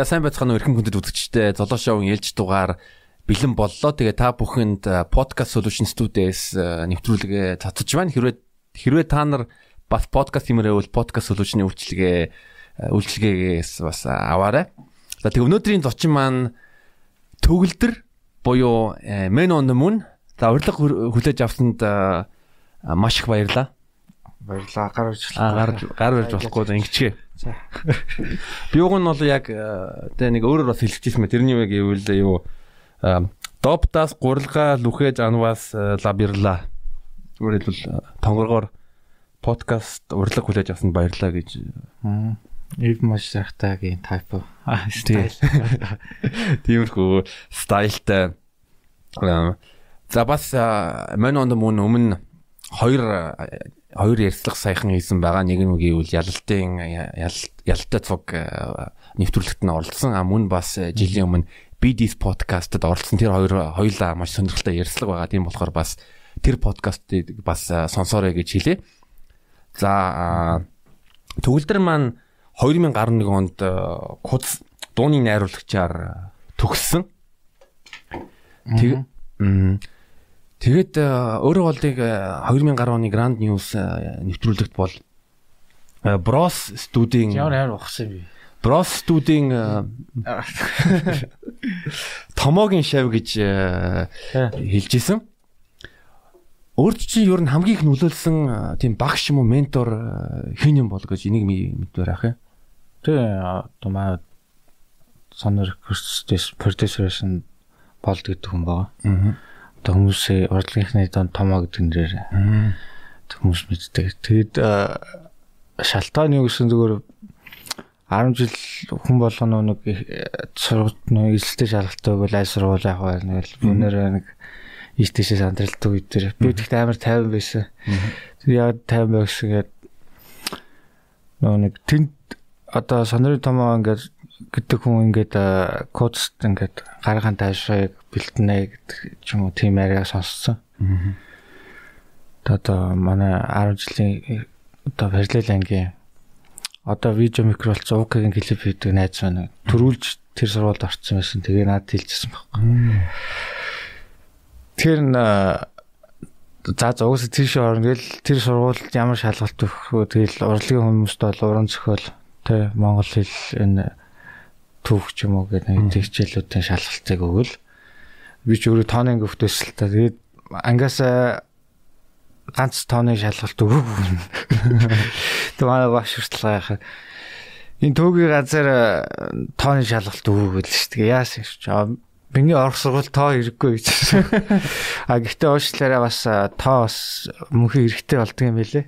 За сайн байцгаана уу эрхэм хүндэт үзэгчтэй Золоо шоугийн ээлж дугаар бэлэн боллоо. Тэгээ та бүхэнд podcast solution studio-с нэвтрүүлгээ цацж байна. Хэрвээ хэрвээ та нар бас podcast юмрээвэл podcast solution-ы үйлчилгээ үйлчилгээгээс бас аваарай. За тэгээ өнөөдрийн зочин маань төгөлдөр буюу Men on the Moon. За урилга хүлээж авсанд маш их баярлалаа. Баярлаа. Гар барьж гар гар барьж болохгүй ингэчээ. За. Би уг нь бол яг тэ нэг өөрөөр бас хэлчихсэн мэ тэрний үг гэвэл юу доптас гурилга лүхэж анвас лабирла. Зүгээр хэлбэл тонгоргоор подкаст урлаг хүлээж авсанд баярлаа гэж. Ив маш сайхтайгийн тайп. Стайл. Тиймэрхүү стайлтай. За бас Man on the Moon өмнө хоёр хоёр ярьцлага саяхан хийсэн байгаа. Нэг нь үгүй ялалтын ялалтай цуг э, нэвтрүүлэгт нь оролцсон. А мөн бас э, жилийн өмнө BDS подкастад оролцсон. Тэр хоёр хоёулаа маш сонирхолтой ярьцлага байгаа. Тийм болохоор бас тэр подкастыг бас э, сонсоорой гэж хэлээ. За төгөлдөр маань 2011 онд куц дууны найруулагчаар төгссөн. Тэг Тэгээд э, өөрөө болдыг 2010 э, оны Grand News э, нэвтрүүлэгт бол Bros студийн ямар хайр ухсан би. Bros студийн томоогийн шав гэж хэлжсэн. Өөрт чинь ер нь хамгийн их нөлөөлсөн тийм багш юм уу ментор хэн юм бол гэж энийг мэдвэр ах юм. Тэ одоо маа сонор продюсерсэн болд гэдэг хүн байгаа. Аа одоо хүмүүсээ урлагийнхны донд томоо гэдэг нэрээр. Хүмүүс мэддэг. Тэгэд шалтгаан юу гэсэн зүгээр 10 жил хүн болгоно нэг сургууль нэг эсэлтэй шалгалттай бол аль сургууль яг байна нэг бүнээр нэг ийштэйшээ сандралдаг үед тэр. Би тэгт амар 50 байсан. Тэр яг 50 байсгээд нөө нэг тэнд одоо сонирын томоо ингээд гэдэг хүн ингээд кодст ингээд гаргаан таашааг бэлтэнэ гэдэг ч юм уу тийм яриа сонссон. Одоо манай 10 жилийн одоо параллел ангийн одоо видео микро болсон УК-гийн клип хийдэг найз байна. Төрүүлж тэр сургуульд орсон байсан. Тэгээ надад хэлчихсэн байхгүй. Тэр за зугаас тийш орно гэл тэр сургуульд ямар шалгалт өгөх вэ? Тэгэл урлагийн хүмүүст бол уран зохиол тэ монгол хэл энэ түүх ч юм уу гэдэг нэг хичээлүүдийн шалгалтыг өгвөл би ч өөрөө тооны анги өвтөөс л та тэгээд ангиасаа ганц тооны шалгалт өгөөгүй. Тэг манай багш хүртэл яхаа энэ төөгийн газар тооны шалгалт өгөөгүй л шүү дээ. Яасан ч Миний орох сургууль тоо хэрэггүй гэж. А гэхдээ уучлаарай бас тоо бас мөнхийн хэрэгтэй болдго юм билэ.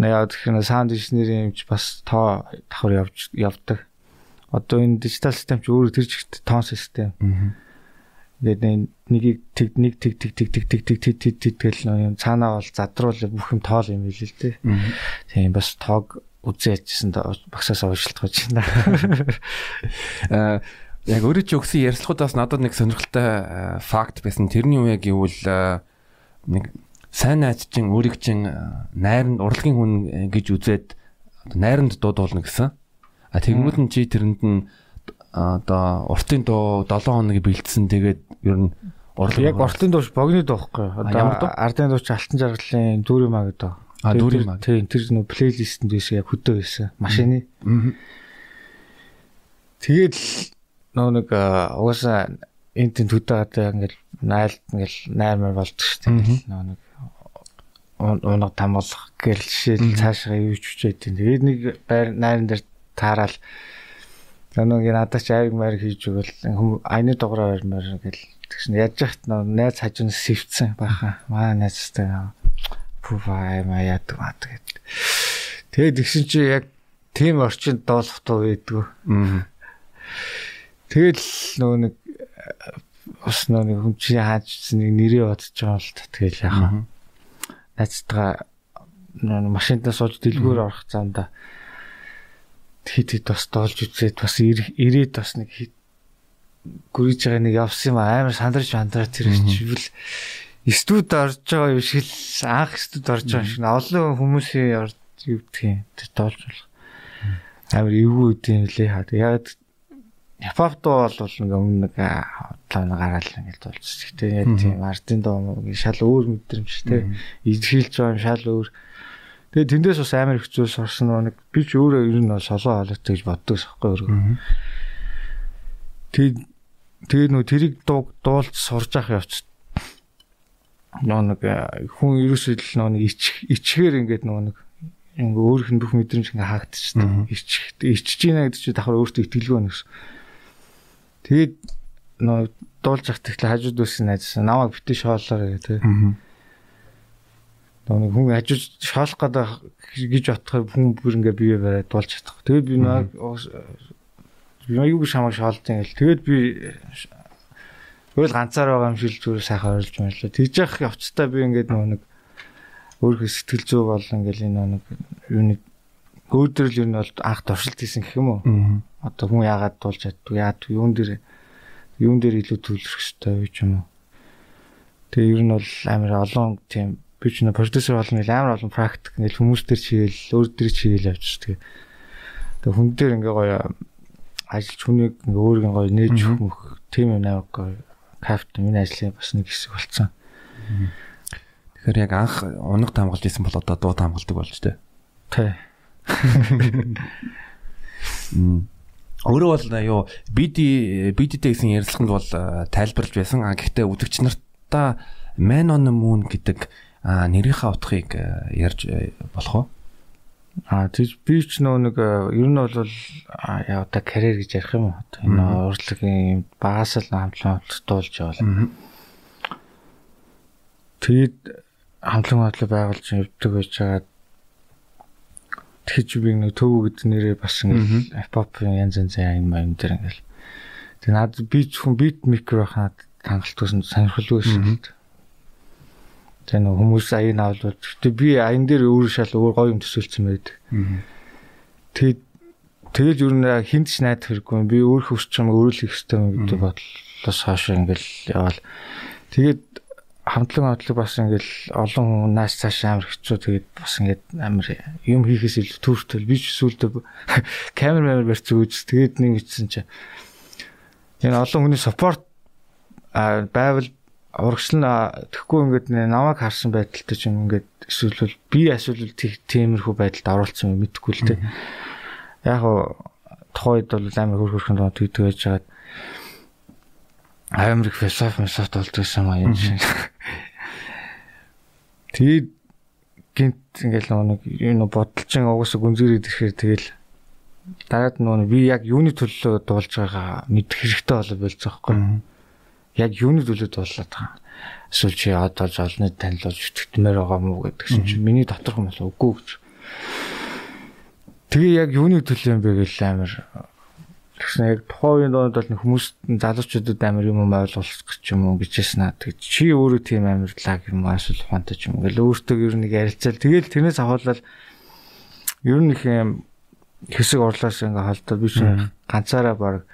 Нэг яа гэх юм саунд инженерийн юмч бас тоо давхар явж явдаг одоо энэ дижитал систем ч өөрөө тэр чигт тоон систем. Тэгээд нэгийг тэг нэг тэг тэг тэг тэг тэг тэг тэг тэг тэг тэгэл цаанаа бол задруул бүх юм тоол юм билээ л дээ. Тийм бас тоог үзээ ячсан багсаас уушлах гэж байна. Аа яг өөрөө ч өгсөн ярилцлагуудаас надад нэг сонирхолтой факт байсан. Тэрний үе гэвэл нэг сайн найз чинь өөрийг чинь найранд урлагийн хүн гэж үзээд найранд дуудуулна гэсэн. А тэгмүүд нь чи тэрэнд нь одоо уртын дуу 7 хоног бэлдсэн тэгээд ер нь урлаг яг уртын дууш богны дуухгүй. Одоо ардын дууч алтан жаргалын дүүрийн маа гэдэг. А дүүрийн маа. Тийм тэр нөө плейлистэнд биш яг хөдөө байсан. Машины. Тэгээд нөө нэг угаасаа энэ тэнд хөдөө гадаа ингээл найлт ингээл наймаар болдог шүү дээ. Нөө нэг унаг тамуулах гэл жишээл цаашаа юу ч хүчээд тийм. Тэгээд нэг байр найран дээр таарал. Нэг надад ч айг маяг хийж өгөл аяны дугаараар маяг гэл тэгсэн яаж яхад найз хажуун сэвцсэн баха. Маа найзтай пуваа маяа дмат гэд. Тэгээд тэгсэн чи яг тийм орчинд доолох туу байдгүй. Тэгэл нөгөө нэг бас нэг хүн чи хаажсан нэг нэрээ бодож байгаа л тэгэл яхаа найзтайгаа машинтаа сууж дэлгүүр орох замда хит хит бас доолж үзээд бас ирээд бас нэг хит гүрийж байгаа нэг явсан юм амар сандарч мандраа тэр чивэл студ орж байгаа юм шиг л анх студ орж байгаа шиг олон хүмүүсийн орж юм тэр доолж болох. Амар эвгүй үт юм лээ хаа яг дуу бол ингээ өмнө нэг тавна гараал ингээ дуулж. Гэтэ яг тийм артын дуу шал өөр мэдрэмж тий. Илэрхийлж байгаа юм шал өөр. Тэгээ тэндээс бас амар их зүйл сурсан нэг би ч өөрөө ер нь солоо хаалт гэж боддог сахгүй өөрөө. Тэгээ тэгээ нөө тэрийг дуу дуулж сурж авах явц. Нөө нэг хүн ерөөсөө л нэг ичгээр ингээд нөө нэг ингээ өөрийнх нь бүх мэдрэмж ингээ хаагдчихсан. Ичж ичж гинэ гэдэг чинь давхар өөртөө итгэлгүй байна гэсэн. Тэгээд нөө дуулж ахт ихлэ хажууд үсэн найзсан намайг битээ шоолоор гэх тээ. Нэг хүн хажууд шоолох гэдэг гэж бодохоор хүн бүр ингээ бие бариад дуулж чадах. Тэгээд би нэг аюу шамаг шоолдсон гэл. Тэгээд би Тэгэл ганцаар байгаа юм шиг зүгээр сайхан ойлж мэлээ. Тэгж явах явцдаа би ингээд нэг өөрийнхөө сэтгэл зүй бол ингээл энэ нэг юуны өөдрөл юу нь бол анх туршилт хийсэн гэх юм уу. Одоо хүн яагаад дуулж чаддгүй яад юун дээр юун дээр илүү төлөх хэрэгтэй вэ юм уу. Тэгээ ер нь бол амар олон тийм ч нэ продюсер болно гэл амар олон практик ингээл хүмүүс төр чигээл өөр төр чигээл явж тэгээ. Тэгээ хүн дээр ингээ гоё ажиллаж хүнийг ингээ өөрийг гоё нээж өгөх тийм юм аа гоё кафт миний ажлын бас нэг хэсэг болцсон. Тэгэхээр яг анх унаг таамаглаж исэн бол одоо дуу таамагладаг болж тээ. Тий. Өөрөө бол юу BD BD-тэй гэсэн ярилцлаганд бол тайлбарлаж байсан. А гэхдээ үдгч нартаа Man on the Moon гэдэг нэрийнхаа утгыг ярьж болох уу? А тийж би ч нөө нэг ер нь бол яа одоо карьер гэж ярих юм уу? Энэ урлагийн багаас л хамтлан дуулж явал. Тэгээд хамтлан бодлоо байгуулж явдаг байж байгаа. Тэгэхэд би нэг төв гэдэг нэрээ бас ингээл хипхоп янз янз юм юм дээр ингээл. Тэгээ наад би хүн бит микро хаад хангалт гэсэн сонирхолгүй шин. Тэгээ нэг хүмүүс аян авлууд. Гэтэ би аян дээр өөр шал өөр гоё юм төсөөлсөн байдаг. Тэгээд тэгэл юу нэ хинт ч найд хэрэггүй. Би өөр хөвсч юм өөрөлдөх хэрэгтэй юм гэдэг бодлоос хойш ингээл яваал. Тэгээд хамтлан одлог бас ингээл олон хүн нааш цааш амар хэцүү тэгээд бас ингээд амар юм хийхээс илүү төртөл би ч сүулдэ камер камер барьцсан үз тэгээд нэг ичсэн чи энэ олон хүний саппорт байвал урагшил тэгэхгүй ингээд намайг харсан байдалтай ч юм ингээд эсвэл би эсвэл тиймэрхүү байдалд оруулсан юм мэдгүй л дээ яг хоо тухайд бол амар хөр хөрхэн доо тэгдэг байж байгаад амар их философи байсан маа юм шиг. Тэгээд гинт ингээл нэг юу бодолчин угаасаа гүнзгийрээд ирэхээр тэгэл дараад нөгөө би яг юуны төлөө дуулж байгаа мэдэх хэрэгтэй болоо болж байгаа байхгүй. Яг юуны төлөө дуулаад байгаа. Эсвэл чи одоо л олны танилцуулж өтгтмээр байгаа мó гэдэг чинь миний доторх юм бол үгүй гэж. Тэгээ яг юуны төлөө юм бэ гэл амар Тэгсэн яг тухайн доонд бол хүмүүс залуучуудад амар юм ойлгуулах гэж юм уу гэжсэн аа. Тэг чи өөрөө тийм амар лаг юм эсвэл ухаантай юм. Ингээл өөртөө ер нь нэг ярилцаал. Тэгэл тэрнээс авахлал ер нь их юм хэсэг урлаас ингээ холдоо би чинь ганцаараа баг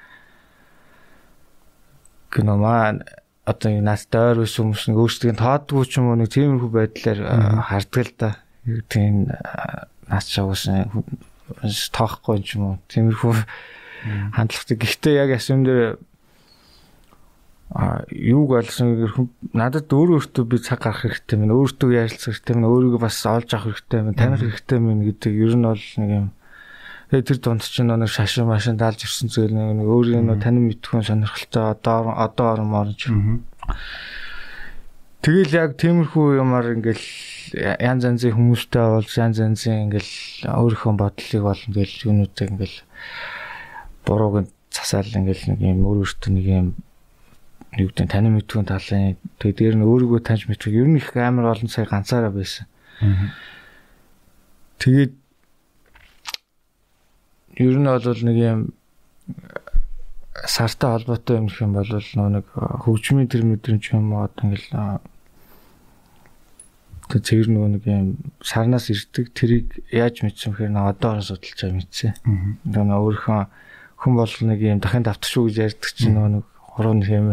гэнэ маань одоо нас дойр ус хүмүүс нэг өөрсдөө тоодгүй ч юм уу нэг тиймэрхүү байдлаар харддаг л да. Тийм нас чавсан тоохгүй юм уу. Тиймэрхүү хандлагатай. Гэхдээ яг асуун дээр а юуг ойлгосон надад өөр өөртөө би цаг гаргах хэрэгтэй минь өөртөө ярилцах хэрэгтэй минь өөрийгөө бас олж авах хэрэгтэй минь таних хэрэгтэй минь гэдэг ер нь бол нэг юм тэгээ тэр дунд чинь нэг шашин машин даалж ирсэн зүйл нэг өөрийн танин мэдхүүн сонирхолтой одоо одоо орон орж Тэгэл яг тиймэрхүү юмар ингээл янз янзын хүмүүстэй бол янз янзын ингээл өөрийнхөө бодлыг бол ингээл юунуудыг ингээл бурууг засаал ингээл нэг юм өөр өөртөө нэг юм юу гэдэг тань мэдгүй талын тэгээ дээр нь өөрийгөө таньж мэдгүй ер нь их амар олон сая ганцаараа байсан. Тэгээд ер нь бол нэг юм сартай холбоотой юм гэх юм бол нэг хөгжмийн тэр мэдрэмж юм уу ингээл тэг цэгэр нөгөө нэг юм сарнаас ирдэг тэрийг яаж мэдсэн гэхээр одоо орон судалж байгаа мэдсэн. Тэгээ өөрийнхөө хүн бол нэг юм дахин давтах шүү гэж ярьдаг чинь нөгөө нэг хуруу нэг юм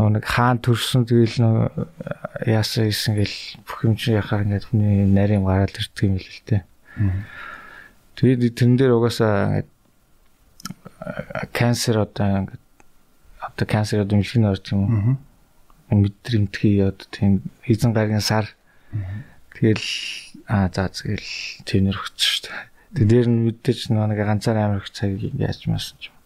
нөгөө нэг хаан төрсөн тэгэл нөгөө яасан ийсэн гэл бүх юм чинь яхаар ингээд хүний нарийн гараад ирдэг юм л л тээ. Тэгээд тэрэн дээр угаасаа cancer одоо ингээд одоо cancer одоо имлэг нөрч юм уу? Мэдрэмтгий одоо тийм эзэн гаргийн сар. Тэгэл аа за тэгэл тэнэр өгч шүү дээ. Тэг дээр нь мэдээж нэг ганцаар амар их цаг яаж маасан ч юм.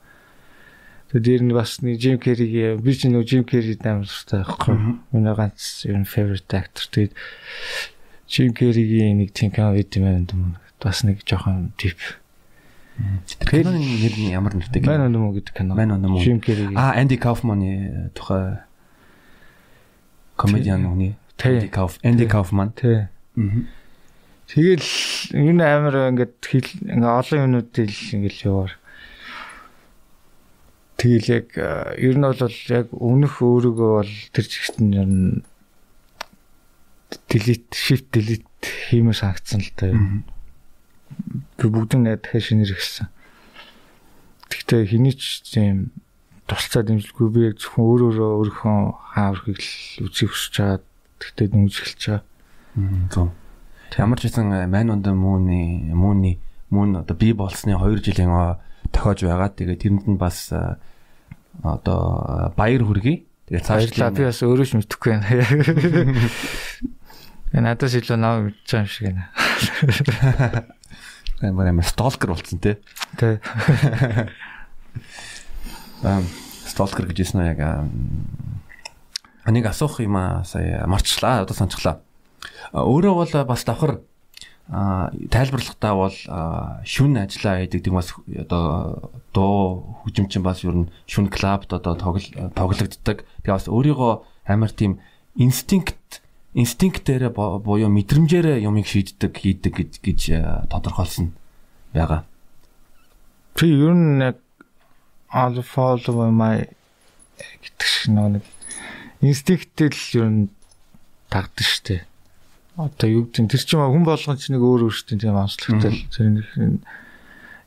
Тэг дээр нь бас нэг Jim Carrey би ч нэг Jim Carrey амар дуртай байхгүй. Миний ганц ер нь favorite actor. Тэгээд Jim Carrey-гийн нэг тийм кино байт юм. Бас нэг жоохон тип. Тэр киноны нэр нь ямар нэртэй кино? On the Moon гэдэг кино. On the Moon. Jim Carrey. Аа, Andy Kaufman-ы тухай комедиан хүний Andy Kauf Andy Kaufman. Тий. Тэгэл энэ амар ингээд хэл ингээ олон юмнуудыг ингээл яваар. Тэгэл яг ер нь бол яг өмнөх өөрийгөө бол тэр чигт нь ер нь delete shift delete хиймээр санагдсан л та юм. Би бүгд нь дахиад шинээр ихсэн. Гэхдээ хэний ч тийм тусалцаа дэмжлгүй би яг зөвхөн өөрөө өөрийнхөө хааврахыг л үзэх хүсэж байгаа. Тэгтээ нүж эхэлж байгаа. Зөв. Ямар ч гэсэн Man on the Moon-ы Moon-ы Moon одоо бий болсны 2 жилийн тохиож байгаа. Тэгээд тэрэнд нь бас одоо баяр хүргэе. Тэгээд цаашдаа би бас өөрөө ч мэдэхгүй байна. Надаас илүү нав мэдж байгаа юм шиг байна. Амар амар сталкер болсон тий. Тий. Эм сталкер гэж хэлсэн яг нэг асуух юм аа сая марчлаа одоо санацглаа. Өөрөө бол бас давхар тайлбарлахдаа бол шүн ажиллаа хийдэг тийм бас одоо дуу хөгжимчин бас ер нь шүн клабд одоо тоглогддог. Тэгээ бас өөрийгөө амар тийм инстинкт инстинктээр буюу мэдрэмжээр юмыг шийддэг хийдэг гэж тодорхойлсон байгаа. Чи ер нь яг all follow my гэдэг шиг нэг инстинктэл ер нь тагдаг штэ. Одоо юу гэдэг тэр чинь хүн болгон ч нэг өөр өөр штэ тийм онцлогтой. Тэр нэг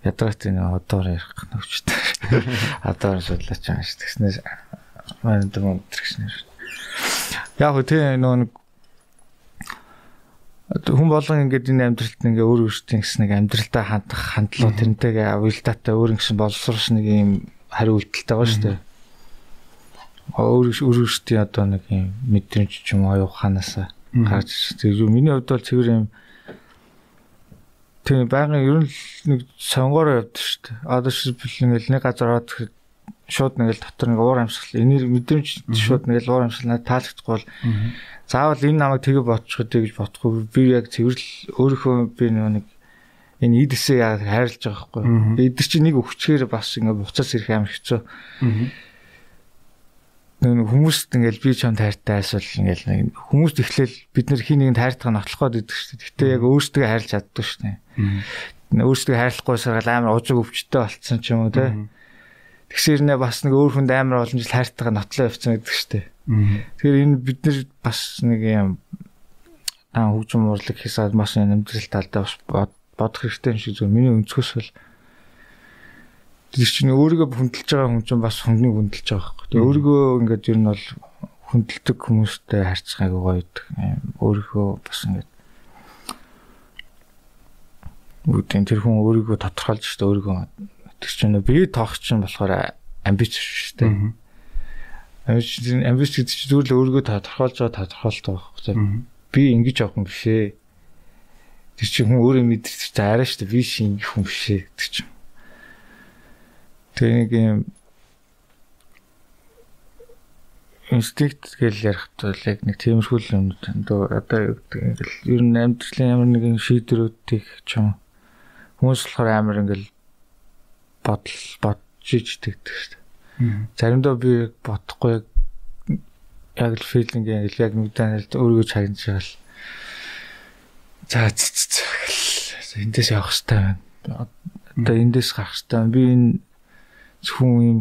ядаргатай нэг одоор ярих нөвчтэй. Одоор судлаач юм штэ. Тэгснээс маань дөрөв тэрхснээр. Яг хөө тийм нөө хүн болгон ингээд энэ амьдралд ингээ өөр өөртөө гэсэн нэг амьдралдаа хандах хандлага тэрнтэйгээ уялдаатай өөр гэсэн боловсруулах нэг юм хариу үйлдэлтэй байгаа шүү дээ. Өөр өөр өөртөө одоо нэг юм мэдрэмж ч юм аюу ханаасаа гарч ирж миний хувьд бол цэвэр юм тийм байнгын ер нь нэг сонгоор явдаг шүү дээ. Одоо шилбэл ингээл нэг газар ороод шууд нэгэл дотор нэг уур амьсгал энер мэдрэмж шууд нэгэл уур амьсгал надад таалагдахгүй бол заавал энэ намайг тэгээ бодчиход гэж бодохгүй би яг цэвэрлэл өөрийнхөө би нэг энэ идэсээ яг хайрлаж байгаа байхгүй. Эдгэр чи нэг өвчгээр бас ингээ буцаас ирэх амар хэцүү. Нэг хүмүүст ингээл би чамд хайртай эсвэл ингээл хүмүүст эхлээл бид нар хин нэгэнд хайртайгаа нотлох гээд идэг шүү дээ. Гэтэ яг өөртөө хайрлаж чаддаг шүү дээ. Өөртөө хайрлахгүй саргал амар ужиг өвчтэй болцсон ч юм уу те. Тэгсэр нэ бас нэг өөр хүнд амар олон жил хайртайгаа нотлоо явцсан гэдэг шүү дээ. Тэгэхээр энэ бид нар бас нэг юм аа хөгжим урлаг хийсаад маш амьдрал талдаа бас бодох хэрэгтэй юм шиг зөв миний өнцгөөс бол тэр чинь өөрийгөө хүндэлж байгаа хүн чинь бас хүннийг хүндэлж байгаа хэрэг. Тэгээ өөрийгөө ингээд ер нь бол хүндэлдэг хүмүүстэй харьцахаг гоё гэдэг. Өөрийнхөө бас ингээд үүдэн тэр хүн өөрийгөө тодорхойлж штэ өөрийгөө тэр чинь би тоох чинь болохоор амбиц шүү дээ. Амбиц гэдэг чинь зүгээр л өөрийгөө тодорхойлж байгаа тодорхойлт байхгүй. Би ингэж явах юм биш ээ. Тэр чинь хүн өөрөө мэдэрч та арай шүү дээ. Би шин ингэж хүн биш ээ гэдэг чинь. Тэгээ нэг юм инстинкт гэж ярих тул яг нэг тиймэрхүү юм дөө одоо юу гэдэг ингээл ер нь амьдралын ямар нэгэн шийдвэрүүдийг ч юм хүмүүс болохоор амар ингээл бодол бодж ичдэг шүү дээ. Заримдаа би бодохгүй яг л филинг яг яг нүдэн өөрийгөө чагнаж байгаа л за эндээс явах хэрэгтэй байна. Одоо эндээс гарах хэрэгтэй. Би энэ зөвхөн юм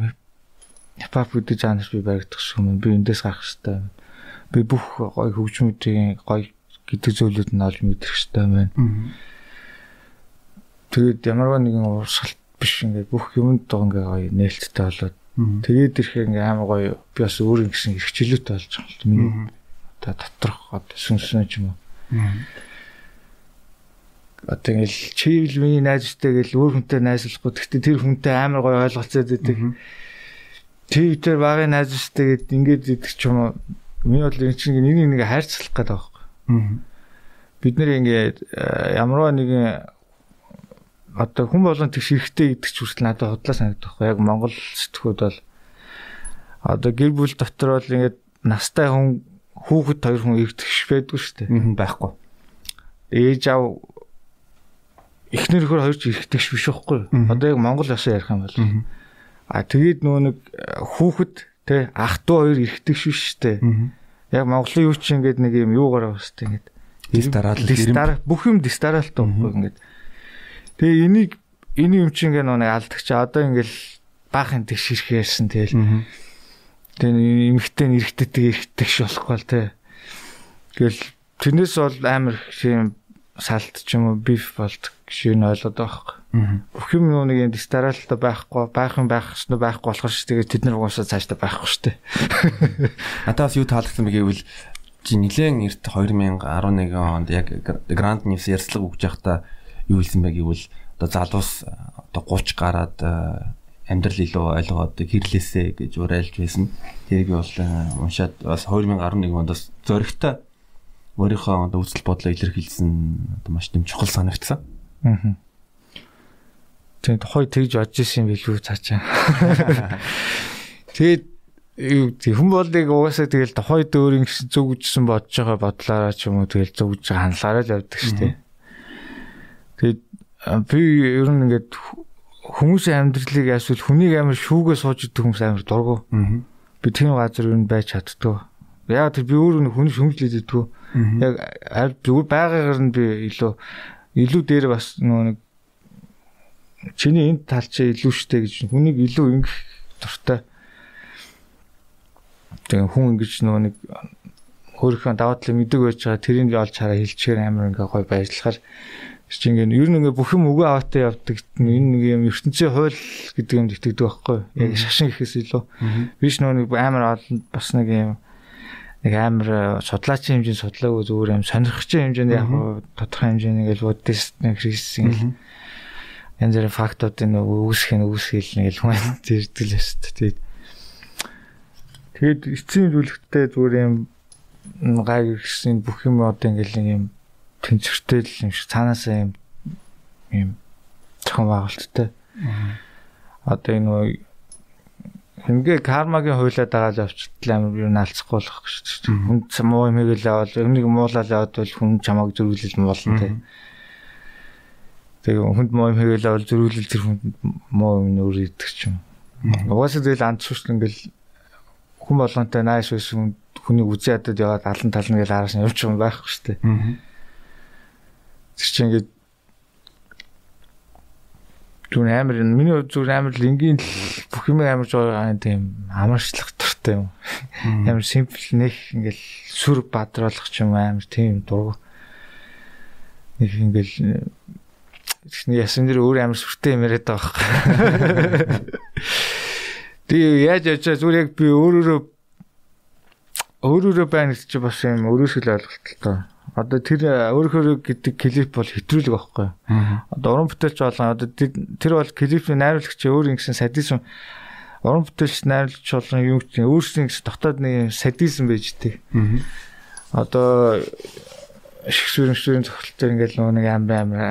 хипхоп гэдэг жанр би баригдах юм. Би эндээс гарах хэрэгтэй. Би бүх гоё хөгжмүүдийн гоё гэдэг зүйлүүд нь олж мэдрэх хэрэгтэй байна. Тэгээд ямарваа нэгэн урсгалт биш ингээд бүх юмд доо ингээ гоё нээлттэй болоод Тэгээд ирэх ингээ амар гоё би бас өөр ингэсэн хэрэгчлөөтэй болж байгаа юм. Миний одоо доторх одоо сүнсэн ч юм уу. одоо ингээл чивэл миний найзтай гэл өөр хүнтэй найзлахгүй гэхдээ тэр хүнтэй амар гоё ойлголцоод байдаг. Твиттер багын найзтай гэд ингээд идэх ч юм уу. Миний бол энэ чинь нэг нэг хайрцлах гэдэг байхгүй. Бид нэр ингээд ямарваа нэгэн одоо хүн болгон тэгш хэрэгтэй гэдэг ч хүртэл надад худлаа санагдах байхгүй. Яг Монгол сэтгүүд бол одоо гэр бүл дотор бол ингээд настай хүн хүүхэд хоёр хүн ирдэгш байдгүй шүү дээ. байхгүй. Ээж аав эхнэр хөр хоёр ч ирдэгш биш байхгүй. Одоо яг Монгол ясаа ярих юм бол. А тэгээд нөө нэг хүүхэд те ах トゥ хоёр ирдэгш биш шүү дээ. Яг Монголын юу ч ингээд нэг юм юугаар бас те ингээд дистарал дистар бүх юм дистаралтай байхгүй ингээд. Тэгээ энийг энэ юм чинь ингээд нэг алдагч одоо ингээд баахан тэгш ирэх ярьсан тэгэл Тэгээ эмхтэй нэрхтэйг эргэдэг ш болохгүй л те. Тэгэл тэрнээс бол амар шиг салт ч юм уу биф болт шиг ойлгоод байхгүй. Бүх юм нэг юм дистаралтай байхгүй байх юм байх шнэ байхгүй болохоор ш тэгээ тэд нар угаасаа цаашдаа байхгүй штэ. Надаас юу таалагдсан бэ гэвэл чи нилээн эрт 2011 онд яг Grand News ярьцлага өгч байхдаа юу хэлсэн бэ гэвэл одоо залуус одоо 30 гараад амьдрал илүү ойлгоод хэрлээсэ гэж уриалж байсан. Тэрийг бол э, уншаад бас 2011 онд бас зөрөгтэй өөрийнхөө одоо үзэл бодлоо илэрхийлсэн одоо маш тийм чухал санагдсан. Аа. Тэгээд хой тэгж одж исэн билүү цаачаа. Тэгээд хүн болыг угаасаа тэгэл тохой дөөрийн гэсэн зүг үжсэн бодож байгаа бодлаараа ч юм уу тэгэл зүг үж хандлаараа л явдаг шүү дээ. Тэгээд би ер нь ингээд хүмүүсийн амьдралыг яасвал хүнийг амар шүүгээ сууж идэх хүмүүс амар дургу. Би тийм газар юу байж чаддгүй. Яг тэр би өөрөө хүний шүмжлээд идэггүй. Яг зүгээр байгаагаар нь би илүү илүү дээр бас нөгөө нэг чиний энэ тал чи илүү штэ гэж хүнийг илүү ингэх дуртай. Тэгээ хүн ингэж нөгөө нэг өөрийнхөө даваа талыг мэддэг байж байгаа тэрийг олж хараа хэлчихээр амар ингээ гой байжлахаар чи ингээ ер нь ингээ бүх юм өгөө аваатай явдаг. Энэ нэг юм ертөнцийн хууль гэдэг юм итгэдэг байхгүй. Яг шашин гэхээс илүү. Биш нөө нэг амар олон бас нэг юм нэг амар судлаачийн хэмжээнд судлаагүй зүгээр юм сонирхчийн хэмжээнд яг тодорхой хэмжээний ингээл буддист нэг христийн ингээл янз бүрийн фактуудын нэг үүсэх нь үүсгэл нэг л хүн зэрдэл өст тэгээд тэгээд эцсийн зүйлэгтээ зүгээр юм гай гисэн бүх юм одоо ингээл юм тэнцвэртэй л юм шиг цаанаасаа юм юм зохион байгуулалттай. Одоо энэ нөө ингээ кармагийн хуйлаад байгаа л авчтал амар юу наалцахгүй болох шүү дээ. Хүн муу юм хийгээл авал өмнөг муулаад яваад бол хүн чамааг зөрүүлэл муулна те. Тэгээ хүнд муу юм хийгээл авал зөрүүлэл тэр хүнд муу юм өөр идэх ч юм. Угаасаа тэгэл анд шүүс ингээл хүн болгонтой нааш байсан хүний үзээ ядад яваад алан тална гэж араас нь явж юм байхгүй шүү дээ. Тэр чинь ингээд зүр амар миний хувьд зүр амар л энгийн бүх юм амар жоо тийм амарчлах дуртай юм. Амар симпл нэг ингээл сүр бадруулах ч юм амар тийм дург. Нэг ингээл Тэгшний ясан дээр өөр амар сүртэй юм яриад байгаа байхгүй. Тэгээ яаж яаж зүгээр яг би өөрөөрөө өөрөөрөө байна гэж бас юм өрөөсгөл ойлголттой одоо тэр өөрөөр гэдэг клип бол хэтрүүлэг байхгүй. Одоо уран бүтээлч болгон одоо тэр бол клипний найруулагч өөр ингэсэн садизм уран бүтээлч найруулагч болгон юу юм өөрсдийн гэсэн дотоод нэг садизм байж тээ. Одоо шигшүүрэн зохилтоор ингээл нэг амар амар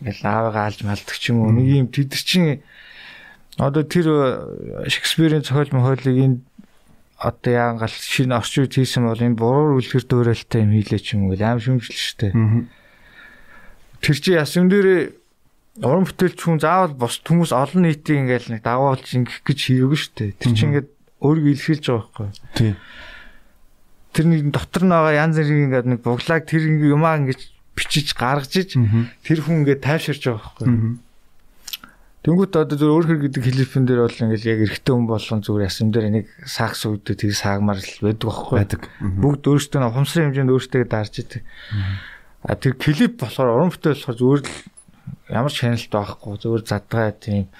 ингээл аавыгаа алж малдаг ч юм уу нэг юм тэд чинь одоо тэр Шекспирийн зохиол мохиолыг энэ одоо яангаал шинэ орчин үед хийсэн бол энэ буруу үлгэр дуурайлтаа юм хийлээ ч юм уу аим шүмжлэн штэ. Тэр чи ясам дээр уран бүтээлч хүн заавал бос хүмүүс олон нийтийн ингээл нэг дагуулж ингэх гэж хийгээгүй штэ. Тэр чи ингээд өөрийгөө илэрхийлж байгаа байхгүй. Тий. Тэр нэг дотор нь байгаа янз бүрийн ингээд нэг буглааг тэр юмаа ингэж бичиж гаргаж иж тэр хүн ингээд тайвширж байгаа байхгүй. Тэнгүүт одоо зөв өөр хэр гэдэг хэлбэрэн дээр бол ингээл яг эрэгтэй хүн болгон зүгээр ясам дээр нэг сагс үүдээ тэр саагмаар л байдаг байхгүй байдаг. Бүгд өөрсдөө ухамсарын хэмжээнд өөрсдөө дарж идэг. А тэр клип болохоор уран бүтээл болохоор зүгээр л ямар ч хяналт байхгүй зүгээр задгаа тийм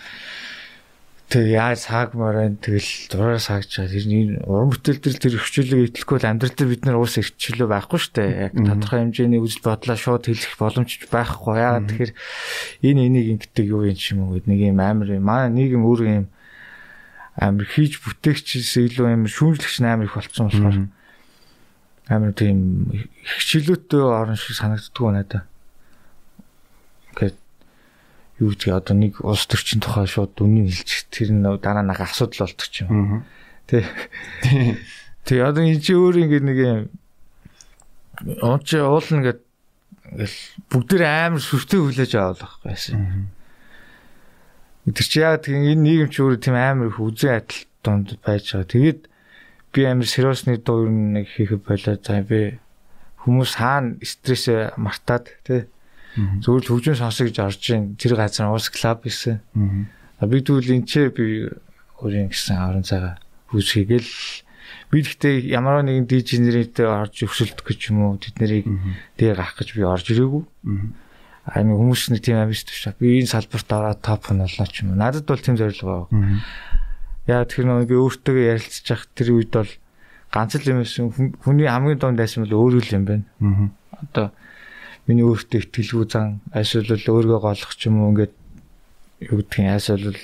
Тэг яа саагмаар байна тэгэл зураар саагч байгаа. Тэр энэ уран бүтээл төр тэр хөвчлөгийг итлэхгүй бол амьдрал дээр бид нар уус ирчлөө байхгүй шүү дээ. Яг тодорхой хэмжээний үзэл бодлоо шууд хэлэх боломж байхгүй. Яагаад тэгэхээр энэ энийг ингэдэг юу юм ч юм уу нэг юм амар юм. Манай нийгэм өөр юм амар хийж бүтээгчээс илүү амар шүүмжлэгч амар их болцсон болохоор амар тийм хичээлүүтэй орон шиг санагддгүй надад. Ингээд юу гэдэг одоо нэг улс төрчин тухай шууд үнийн хэлчих тэр нь дараа нэг асуудал болдог ч юм. Тэ. Тэ одоо энэ чи өөр ингэ нэг юм он чи уулна гэд ингээл бүгд амар сүртэй хүлээж авах байсан. Тэр чи яа тийм энэ нийгэм чи өөр тийм амар их үзэн адил донд байж байгаа. Тэгээд би амар сериосны дуу нэг хийх болоо. За би хүмүүс хаана стрессээ мартаад тий Хөгжим сонсох гэж орж ийн тэр газар уус клуб гэсэн. Аа би тэгвэл энэ ч би өөрийн гэсэн орон цагаа үүсгэгээл би гэхдээ ямар нэгэн дижнертэй орж өсөлдөх гэж юм уу тэд нарыг дээр гарах гэж би орж ирээгүй. Аа нэг хүмүүс нэг тийм амжилт биш. Би энэ салбарт ороод топ нь боллоо ч юм уу. Надад бол тийм зорилго байгаа. Яа тэр нэг өөртөө ярилцж явах тэр үед бол ганц л юм байсан хүний хамгийн дунд байсан бол өөрөө л юм байна. Одоо миний өөртөө ихтгэлгүй зан айсвал өөрийгөө голох ч юм уу ингээд юу гэдгийг айсвал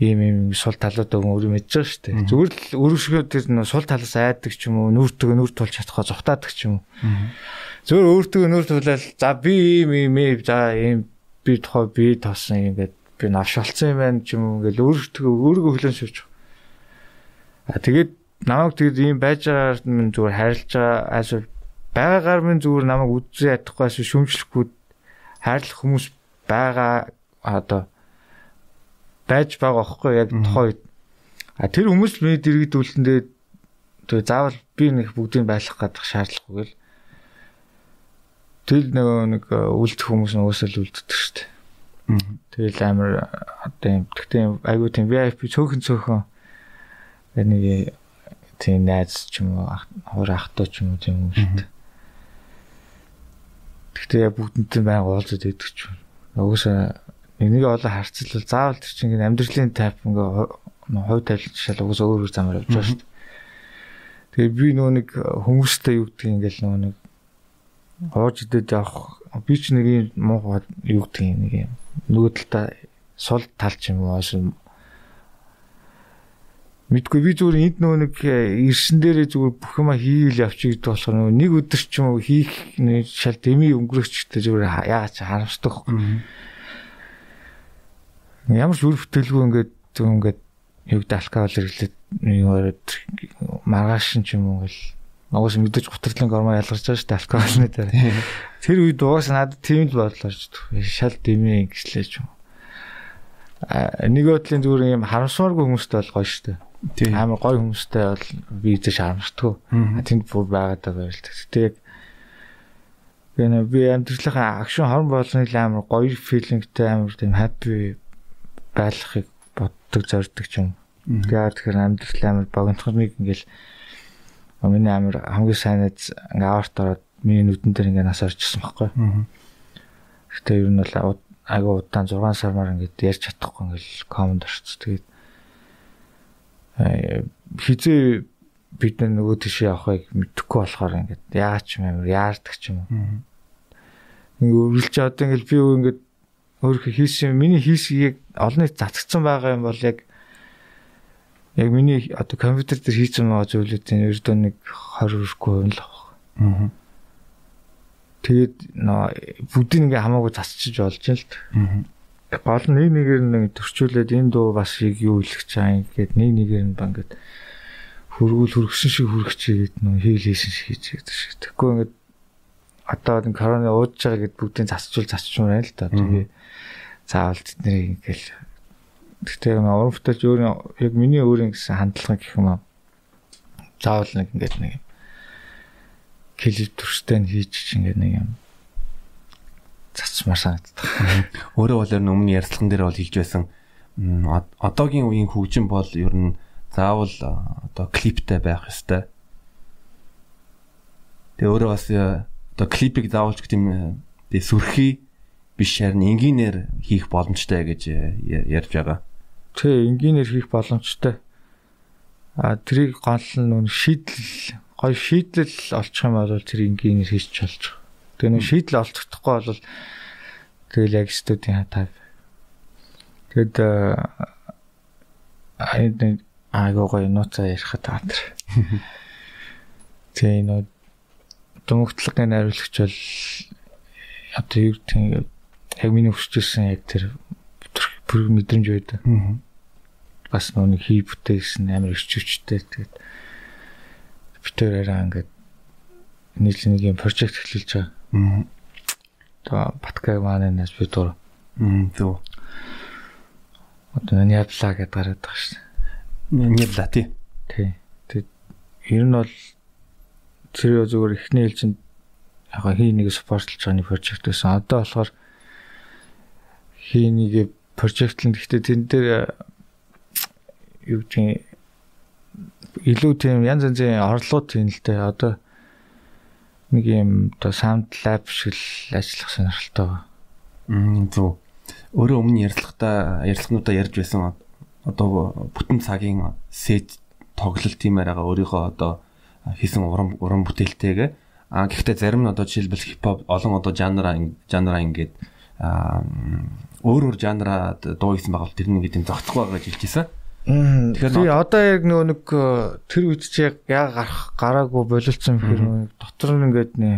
ийм ийм сул талууд өөрөө мэдж байгаа шүү дээ. Зүгээр л өөрөшгөө тэр сул талаас айдаг ч юм уу, нүүртөө нүүр тулж чадхаа зогтаадаг ч юм уу. Зүгээр өөртөө нүүр тулаад за би ийм ийм за ийм би тухай би тоосон ингээд би навшалцсан юм байна ч юм уу ингээл өөртөө өөрийгөө хөлөн шивж. А тэгээд намайг тэгээд ийм байж байгаагаар минь зүгээр харилж байгаа айсвал байгаагаар минь зүгээр намайг үзээ ядахгүйс шүмжлэхгүй хайрлах хүмүүс байгаа одоо байж байгаа байхгүй яг тухайн үед. А тэр хүмүүс миний дэргэдүүлэндээ тэгээ заавал би нэг бүгдийг байлгах гадах шаардлагагүй л тэл нөгөө нэг үлдэх хүмүүс нь уусаал үлддэг шүү дээ. Тэгэл амар одоо юм тэгтээ айгуу тийм VIP цөөхөн цөөхөн нэг тийм найз ч юм уу хуур ахтуу ч юм уу тийм юм шүү дээ. Гэхдээ бүгдэнтэй байнга уулзаад идэх ч юм. Угсаа энийг олон харцлал заавал тэр чинь амьдралын тайп ингээ хувь тавилт шал угсаа өөр өөр замаар явж байгаа шүү дээ. Тэгээ би нөө нэг хүмүүстэй юу гэдгийг ингээл нөө нэг ууж идэд явах би ч нэг юм муу юу гэдгийг нэг юм нөгөө талдаа сул тал ч юм уу Мэдгүй би зүгээр энд нөгөө нэг э, ирсэн дээрээ зүгээр бүх юма хийгээл явчих гэдэг болохоор нөгөө нэг өдөр ч юм уу хийх шал дэмий өнгөрөөчтэй зүгээр яагаад ч харамсдаг. Ямар ч үр бүтээлгүй ингээд зөв ингээд юу гэдэг алкогол хэрэглээд юу маргааш ч юм уу гэл Угаас мэдээж гутрлын гормоо ялгарч байгаа шүү дээ алкоголны дээр. Тэр үед угаас надад тийм л бодлоо шүү дээ. Шал дэмий ингэслээ ч юм. А нэг өдлийн зүгээр юм харамсааргүй хүмүүстэй бол гоё шүү дээ. Тийм. Амар гоё хүмүүстэй бол би зэ шарамжтгүй. Тэнд бүр байгаад байгаа байл. Тэгтээ яг гэнэ би амьдралынхаа акшн хорн болгоны л амар гоё филингтэй амар тийм хаппи байхыг боддог зорддог юм. Тэгээд тэгэхээр амьдрал амар богинохныг ингээл миний амар хамгийн сайн найз ингээ аварт ороод миний нүдэн дээр ингээ нас орчихсон байхгүй. Гэтэ ер нь бол агай удаан 6 сармаар ингээд ярьж чадахгүй ингээл команд орчих. Тэгээд хизээ бид нөгөө тийш явахыг мэдэхгүй болохоор ингээд яач юм амар яардаг ч юм уу. Ингээ үргэлж одоо ингээд би ингээд өөрөө хийсэн миний хийсгийг олонний цацгдсан байгаа юм бол яг яг миний одоо компьютер дээр хийсэн байгаа зүйлүүдийн ердөө нэг 20 хүрхгүй юм л байна. Тэгээд бүгдийг ингээ хамаагүй засчиж болж юм л гол нэг нэгээр нэг төрчүүлээд энэ дуу бас яг юу хэлэх чаан гэгээд нэг нэгээр нь ба ингээд хөргүүл хөргсөн шиг хөргчээд нөө хийл хийсэн шиг хийж байдаг шиг. Тэгэхгүй ингээд одоо энэ короны уудж байгаа гэд бүгдийг засчул засчмаар байна л да. Тэгээ заавал тэднийг ингээл гэхдээ уран бүтээлч өөр яг миний өөрийн гэсэн хандлага гэх юм аа. Заавал нэг ингээд нэг клип төрстэй хийж ингээд нэг юм цацмаар санагддаг. Өөрөө бол ер нь өмнө ярилцлаган дээр бол хэлж байсан одоогийн үеийн хөгжим бол ер нь заавал одоо клиптэй байх ёстой. Тэгээ өөрөө бас одоо клипийг заавалч гэдэг юм тэгээ сүрхий биш харин энгийнээр хийх боломжтой гэж ярьж байгаа. Тэ энгийнээр хийх боломжтой. А тэрийг гол нь нүн шийдэл гой шийдэл олчих юм бол тэр энгийнээр хийж болж байгаа. Тэгээ нэг шийдэл олцохдохгүй бол тэгэл яг студийн хатаа. Тэгэд аа айгуу гоё нууцаа ярихад таатар. Тэгээ нөө дүмгтлагын найруулагч бол одоо юу гэдэг яг миний өсчихсэн яг тэр бүр мэдрэмж байдаг. Бас нөө хий бүтээсэн амар өчөвчтэй тэгээд битээрээ ингээд нийлэн нэг юм прожект эхлүүлж байгаа. Аа. Тэгээ баткаг маанаас би дур. Мм зөв. Одоо няпла гэдээ гараад байгаа шин. Няпла тий. Тий. Тэгээд ер нь бол тэр зүгээр эхний ээлжинд яг хий нэг спортлж байгаа нэг прожект байсан. Одоо болохоор хий нэг прожектлэн гэхдээ тэн дээр юу гэдэг илүү тийм янз янзын орлогууд тийм л дээ. Одоо нэг юм одоо sound lab шиг л ажиллах сонирхолтой байгаа. Мм зөв. Өөрөө өмнө ярилцлагатаа ярилцлагнуудаа ярьж байсан одоо бүтэн цагийн сет тоглолт тиймээр байгаа өөрийнхөө одоо хийсэн уран уран бүтээлтэйгээ а гэхдээ зарим нь одоо жишээлбэл хипхоп олон одоо жанра жанра ингээд өөр өөр жанраад дуу хийсэн байгаа бол тэр нэг тийм зогцохгүй байгаа гэж хэлчихсэн. Тэгэхээр одоо яг нөгөө нэг э, тэр үед чи яг гарах гараагүй болилцсон нөгөө дотор нь ингээд нэ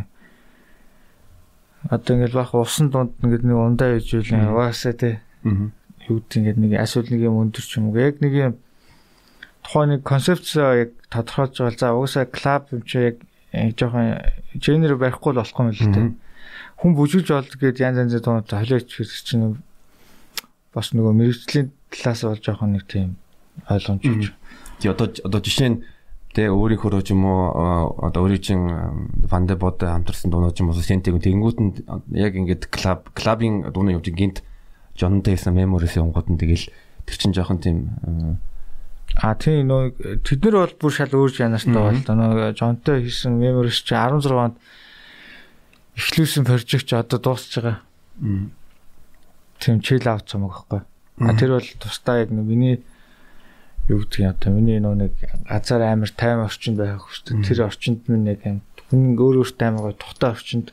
одоо ингээд бах усан дунд ингээд нэг ундаа ижүүлэн яваасаа те. Юу гэдэг ингээд нэг асуул нэг юм өндөр ч юм уу. Яг нэг юм тухайн нэг концепц яг тодорхойлж байгаа за. Угсаа клуб юм чи яг жоохон генер барихгүй л болохгүй юм л те. Хүн бүжиглж болд гээд янз янзын дунд холиоч хэрэг чинь бас нөгөө мэрэгжлийн талаас бол жоохон нэг тийм ойлгомжтой. Тий одоо одоо жишээ нь тэ өөрийнхөө ч юм уу одоо өөрийн чин Вандебод хамтарсан дуунууд ч юм уу сентиг тэгэнгүүт нь яг ингээд клуб клубын дуунаа явж гинт Jonathan гэсэн memories юмгууд нь тэгэл тэр чин жоохон тийм А тийм нөө тэд нар бол бүр шал өөр жанртай бол нөө Jonathan хийсэн memories чи 16 онд эхлүүлсэн прожект одоо дуусч байгаа. Тийм chill out юм аахгүй. А тэр бол тусдаа яг миний юу гэдгийг одоо миний нөө нэг газар амар тайм орчинд байх хэрэгтэй. Тэр орчинд минь яг юм хүн өөр өөр тайм гоё тухтай орчинд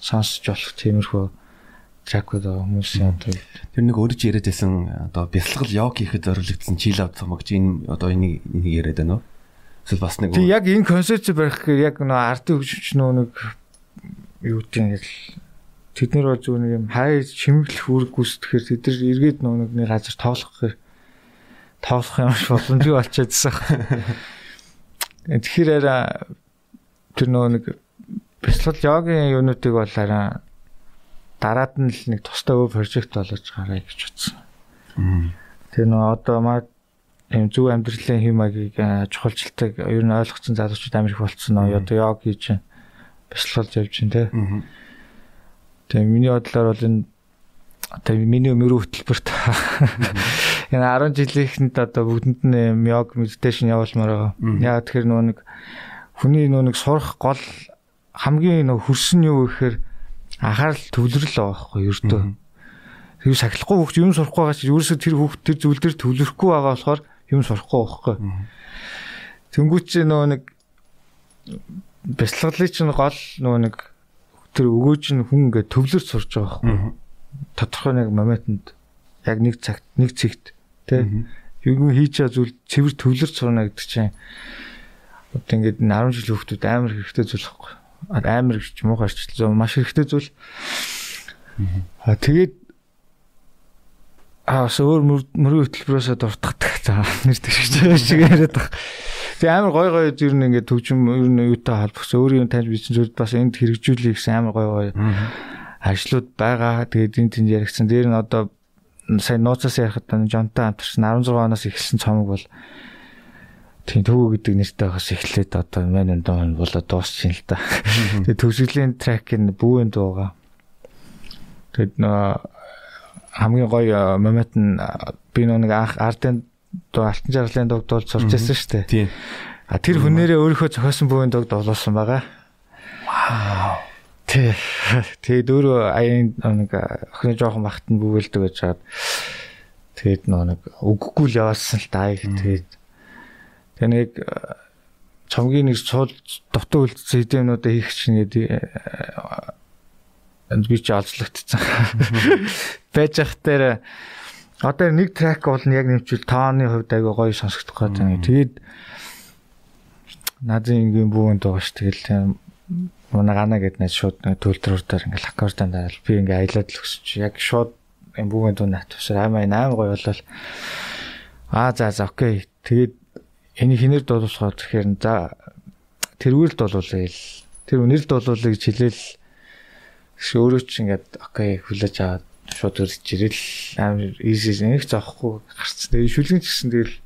сонсож болох тиймэрхүү тракууд хүмүүс юм тэр. Тэр нэг өөрөж яриад байсан одоо бясалгал йог хийхэд зориулагдсан чил авт цомогч энэ одоо энийг яриад байна уу? Эсвэл бас нэг яг энэ концепц барих гэхээр яг нөө ардын хөгжимч нөө нэг юу гэдэг тэд нар бол зүгээр нэг юм хай чимэглэх үүрэг гүйцэтгэхээр тэд нар эргээд нөө нэг газар тоглох гэхээр тоолох юм шиг боломжгүй болчихсон. Тэгэхээр арай тэр нөө нэг бяцлал йогийн юунуудыг бол арай дараад нь л нэг тустай өв прожект болгож гараа гэж утсан. Тэр нөө одоо маа юм зөв амьдралын хэм маягийг чухалчилтыг ер нь ойлгоцсон залуучууд амар их болцсон нөө. Одоо йог хийж бяцлалж явж байна те. Тэгээ миний бодлоор бол энэ тэгээ миний өмөрөө хөтөлбөрт Энэ 10 жилийнхэнд одоо бүгдэнд нь йог медитейшн явуулмаар байгаа. Яа тэгэхээр нөө нэг хүний нөө нэг сурах гол хамгийн нөө хөрсөн юу гэхээр анхаарал төвлөрөл байгаа байхгүй ердөө. Тэр сахилахгүй хөвгч юм сурахгүй байгаа чинь ерөөсөө тэр хөвгт тэр зүйл дээр төвлөрөхгүй байгаа болохоор юм сурахгүй байхгүй. Тэнгүүч чи нөө нэг бяцлаглыг чинь гол нөө нэг тэр өгөөж нь хүн ингээд төвлөрч сурж байгаа байхгүй. Тодорхой нэг моментод яг нэг цагт нэг цэгт Тэ. Юу хийж байгаа зүйл цэвэр төвлөрч сурна гэдэг чинь одоо ингээд 10 жил хүүхдүүд амар хэрэгтэй зүйл байхгүй. Амар гэж муухай арчлаа. Маш хэрэгтэй зүйл. Аа тэгээд аа өөр мөрийн хөтөлбөрөөсөө дуртахдаг. За нэр тэгж шиг яриад байгаа. Тэгээ амар гой гой ер нь ингээд төвчм ер нь юутай холбогдсон. Өөрийн таньж бичсэн зүйл бас энд хэрэгжүүлэх гэсэн амар гой гой ажлууд байгаа. Тэгээд энэ тэнд яригдсан. Дээр нь одоо сая нууцаас ярихад Жонтой хамтарсан 16 оноос эхэлсэн цомог бол тийм төвөө гэдэг нэртэй байгаас эхлээд одоо мань ондоо болоо дуусчихин л та. Тэгээ төвсглийн трек нь бүүэн дууга. Тэгэд нөө хамгийн гоё момент нь би нэг анх ардын дуу алтан жаргалын дуу дуулж сурч байсан шүү дээ. Тийм. А тэр хүнээрээ өөрийнхөө зохиосон бүүэн дуу дуулсан байгаа. Вау. Тий. Тэгээд өөрөө аян нэг охины жоохон багт нь бүгэлдэг гэж хаад Тэгээд нэг үггүй л яваасан л даа их тэгээд тэг нэг чамгийн нэг цуул дутуу үлдсэн хэдийнүүдээ хийх чинь гэдэг энд би ч олзлогдсон. Байж ах дээр одоо нэг трек бол нь яг нэмчвэл тооны хувьд айгүй гоё сонсогдох гэдэг. Тэгээд надын ингийн бүүнд байгаа ш тэгэл манай гана гэд нэг шууд төлтөрөөр ингээл аккордон дараал. Би ингээ аялаад л өсч яг шууд энэ бүүгийн дуу нат тусаар аймаа 8 гоё болол. Аа за за окей. Тэгээд энийг хинээр дуулуулахаар тэгэхээр за тэрүүрэлд дуулуулъя л. Тэр үнэрэлд дуулуулъя гэж хэлээл. Өөрөө ч ингээд окей хүлээж аваад шууд өрж ирэл. Амар easy нэг зоохгүй гарцсан. Тэгээ шүлгэн ч гэсэн тэгэл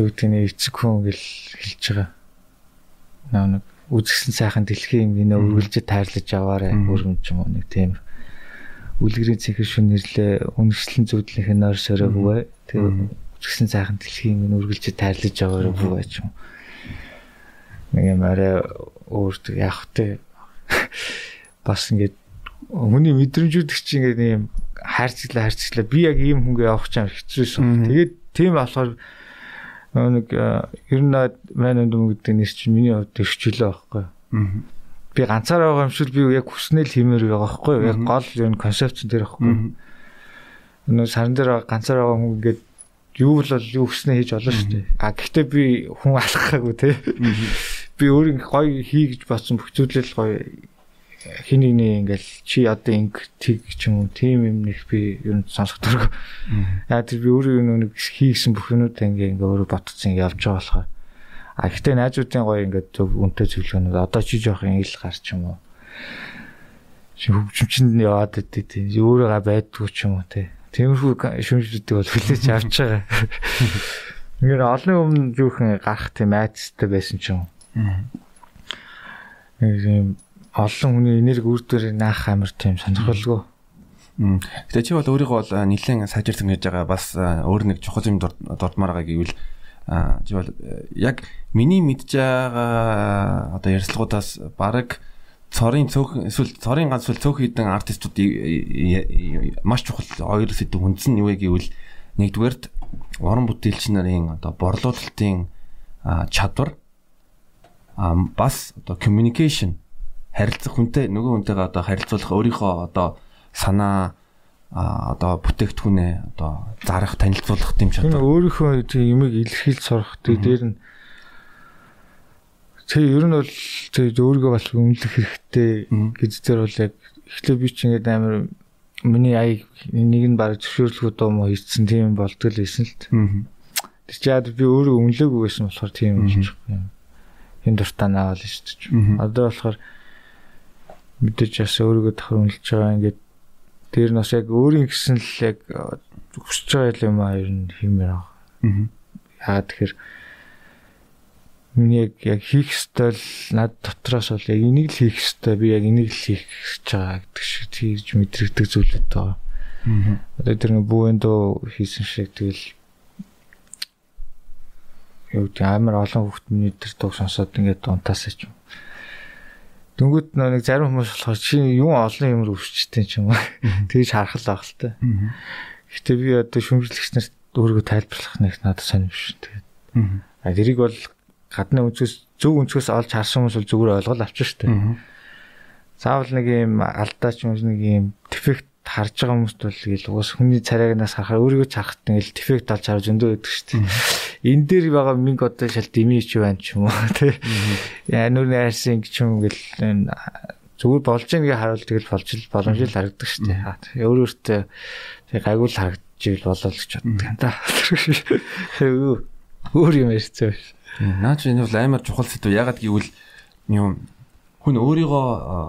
юу гэний эцэг хүн гэл хэлж байгаа. Нэг үзэгсэн сайхан дэлхийн энэ өргөлж тайрлаж аваарэ өргөмж юм уу нэг тийм үлгэрийн цэхэр шүн нэрлээ үнэрслэн зүудлэх нойр сөрөөгөө тэгээ үзэгсэн сайхан дэлхийн энэ өргөлж тайрлаж аваарэ бүү ч юм. Нэг юм арай өөр яах вэ? бас ингээд хүний мэдрэмжүүд чинь ингээд юм хайрцаглаа хайрцаглаа би яг ийм хүнгээ явах чам хэцүүсэн. Тэгээд тийм болохоор нэг ер нь маань юм гэдэг нэр чинь миний хувьд өрчлөө байхгүй. Би ганцаараа байгаа юм шиг би яг хүснэл хиймээр байгаа байхгүй. Яг гол юм концепц дээр байхгүй. Нөө сарн дээр ганцаараа байгаа хүн ингээд юу бол юу хүснээ хийж олно шүү дээ. А гэхдээ би хүн алхахаагүй те. Би өөр гоё хий гэж бодсон бүх зүйлэл гоё хин нэгний ингээл чи одоо инг тэг ч юм уу тийм юм нэг би ер нь сонсох дург. Яа тэр би өөрөө нэг хийгсэн бүх юмуд ингээ ингээ өөрөө ботцсон явж байгаа болохоор. А гэхдээ найзуудын гоё ингээ үнтэй зөвлөгөөнүүд одоо чи жоох ил гарч юм уу. Чи хөгжимчөнд яваад идэв тийм өөрөөгөө байдгүй ч юм уу те. Тиймэрхүү шүмжлүүдийг бол хүлээж авч байгаа. Ингээ олон өмнө юухэн гарах тийм айцтай байсан ч юм. Аа олон хүний энерги үрдээр наах амар тийм сонирхолгүй. Тэгээ чи бол өөрийгөө бол нэлээд сайжирсан гэж байгаа бас өөр нэг чухал юм дурдмаар байгаа гэвэл чи бол яг миний мэдж байгаа одоо ярилцлагуудаас баг цорын цөөх эсвэл цорын ганц эсвэл цөөх хідэн артистууд маш чухал хоёр сэдв хүндсэн юу вэ гэвэл нэгдүгээрт уран бүтээлч нарын одоо борлуулалтын чадвар бас одоо communication харилцах хүнтэй нөгөө хүнтэйгээ одоо харилцуулах өөрийнхөө одоо санаа а одоо бүтээгдэхүүнээ одоо зарах танилцуулах юм чадвар. Өөрийнхөө тийм юмыг илэрхийлж сурах дээр нь тэг ер нь бол тэг өөрийгөө бас үнэлэх хэрэгтэй гэж зэр бол яг эхлээ би ч ингэдэг амар миний аяг нэг нь баг зөвшөөрлгүүд доо мо хийсэн тийм болдгол байсан л. Тэр чаад би өөрөө үнэлээгүй байсан болохоор тийм болж байгаа юм. Энэ дуртай наавал шүү дээ. Одоо болохоор мэдээж бас өөрийгөө үнэлж байгаа ингээд тэр нь бас яг өөрийн гэсэн л яг хүсэж байгаа юм аа ер нь байгаа. Аа. Яагаад тэгэхээр миний яг яг хийх ёстой л над дотроос бол яг энийг л хийх ёстой би яг энийг л хийх гэж байгаа гэдэг шиг тийж мэдрэгдэг зүйлүүд байгаа. Аа. Одоо тэр нэг бүүэндөө хийсэн шиг тэгэл юу гэдэг амар олон хүүхд миний тэр дуу сонсоод ингээд унтаасаа ч юм. Дөнгөд нэг зарим хүмүүс болохоор чи юу олон юм өвчтэй ч юм уу. Тэгж харах л баг л та. Гэтэ би одоо шүмжлэгч нарт өөрийгөө тайлбарлах нэг надад сонир биш. Тэгээд. А тэрийг бол гадны өнцгөөс зөв өнцгөөс олж харсан хүмүүс бол зүгээр ойлгол авчих штэ. Заавал нэг юм алдаач юм нэг юм дефект харж байгаа хүмүүст бол тэгэл уус хүний царайгнаас харахаар өөрийгөө чахт ингээл дефект олж харж өндөө шүү дээ. Энэ дээр байгаа минь одоо шал дэмийч байна ч юм уу тий. Яа нүрний хайрсан гэж юм ингээл зүгээр болж байгааг харуул тэгэл болж л боломжтой харагдаг шүү дээ. Өөр өөртөө тэг гайгүй л харагдаж ил болоо л гэж боддог юм да. Өөр юм ярьцгаа биш. Наа чи энэ бол амар чухал сэдв. Ягаад гэвэл юм хүн өөрийгөө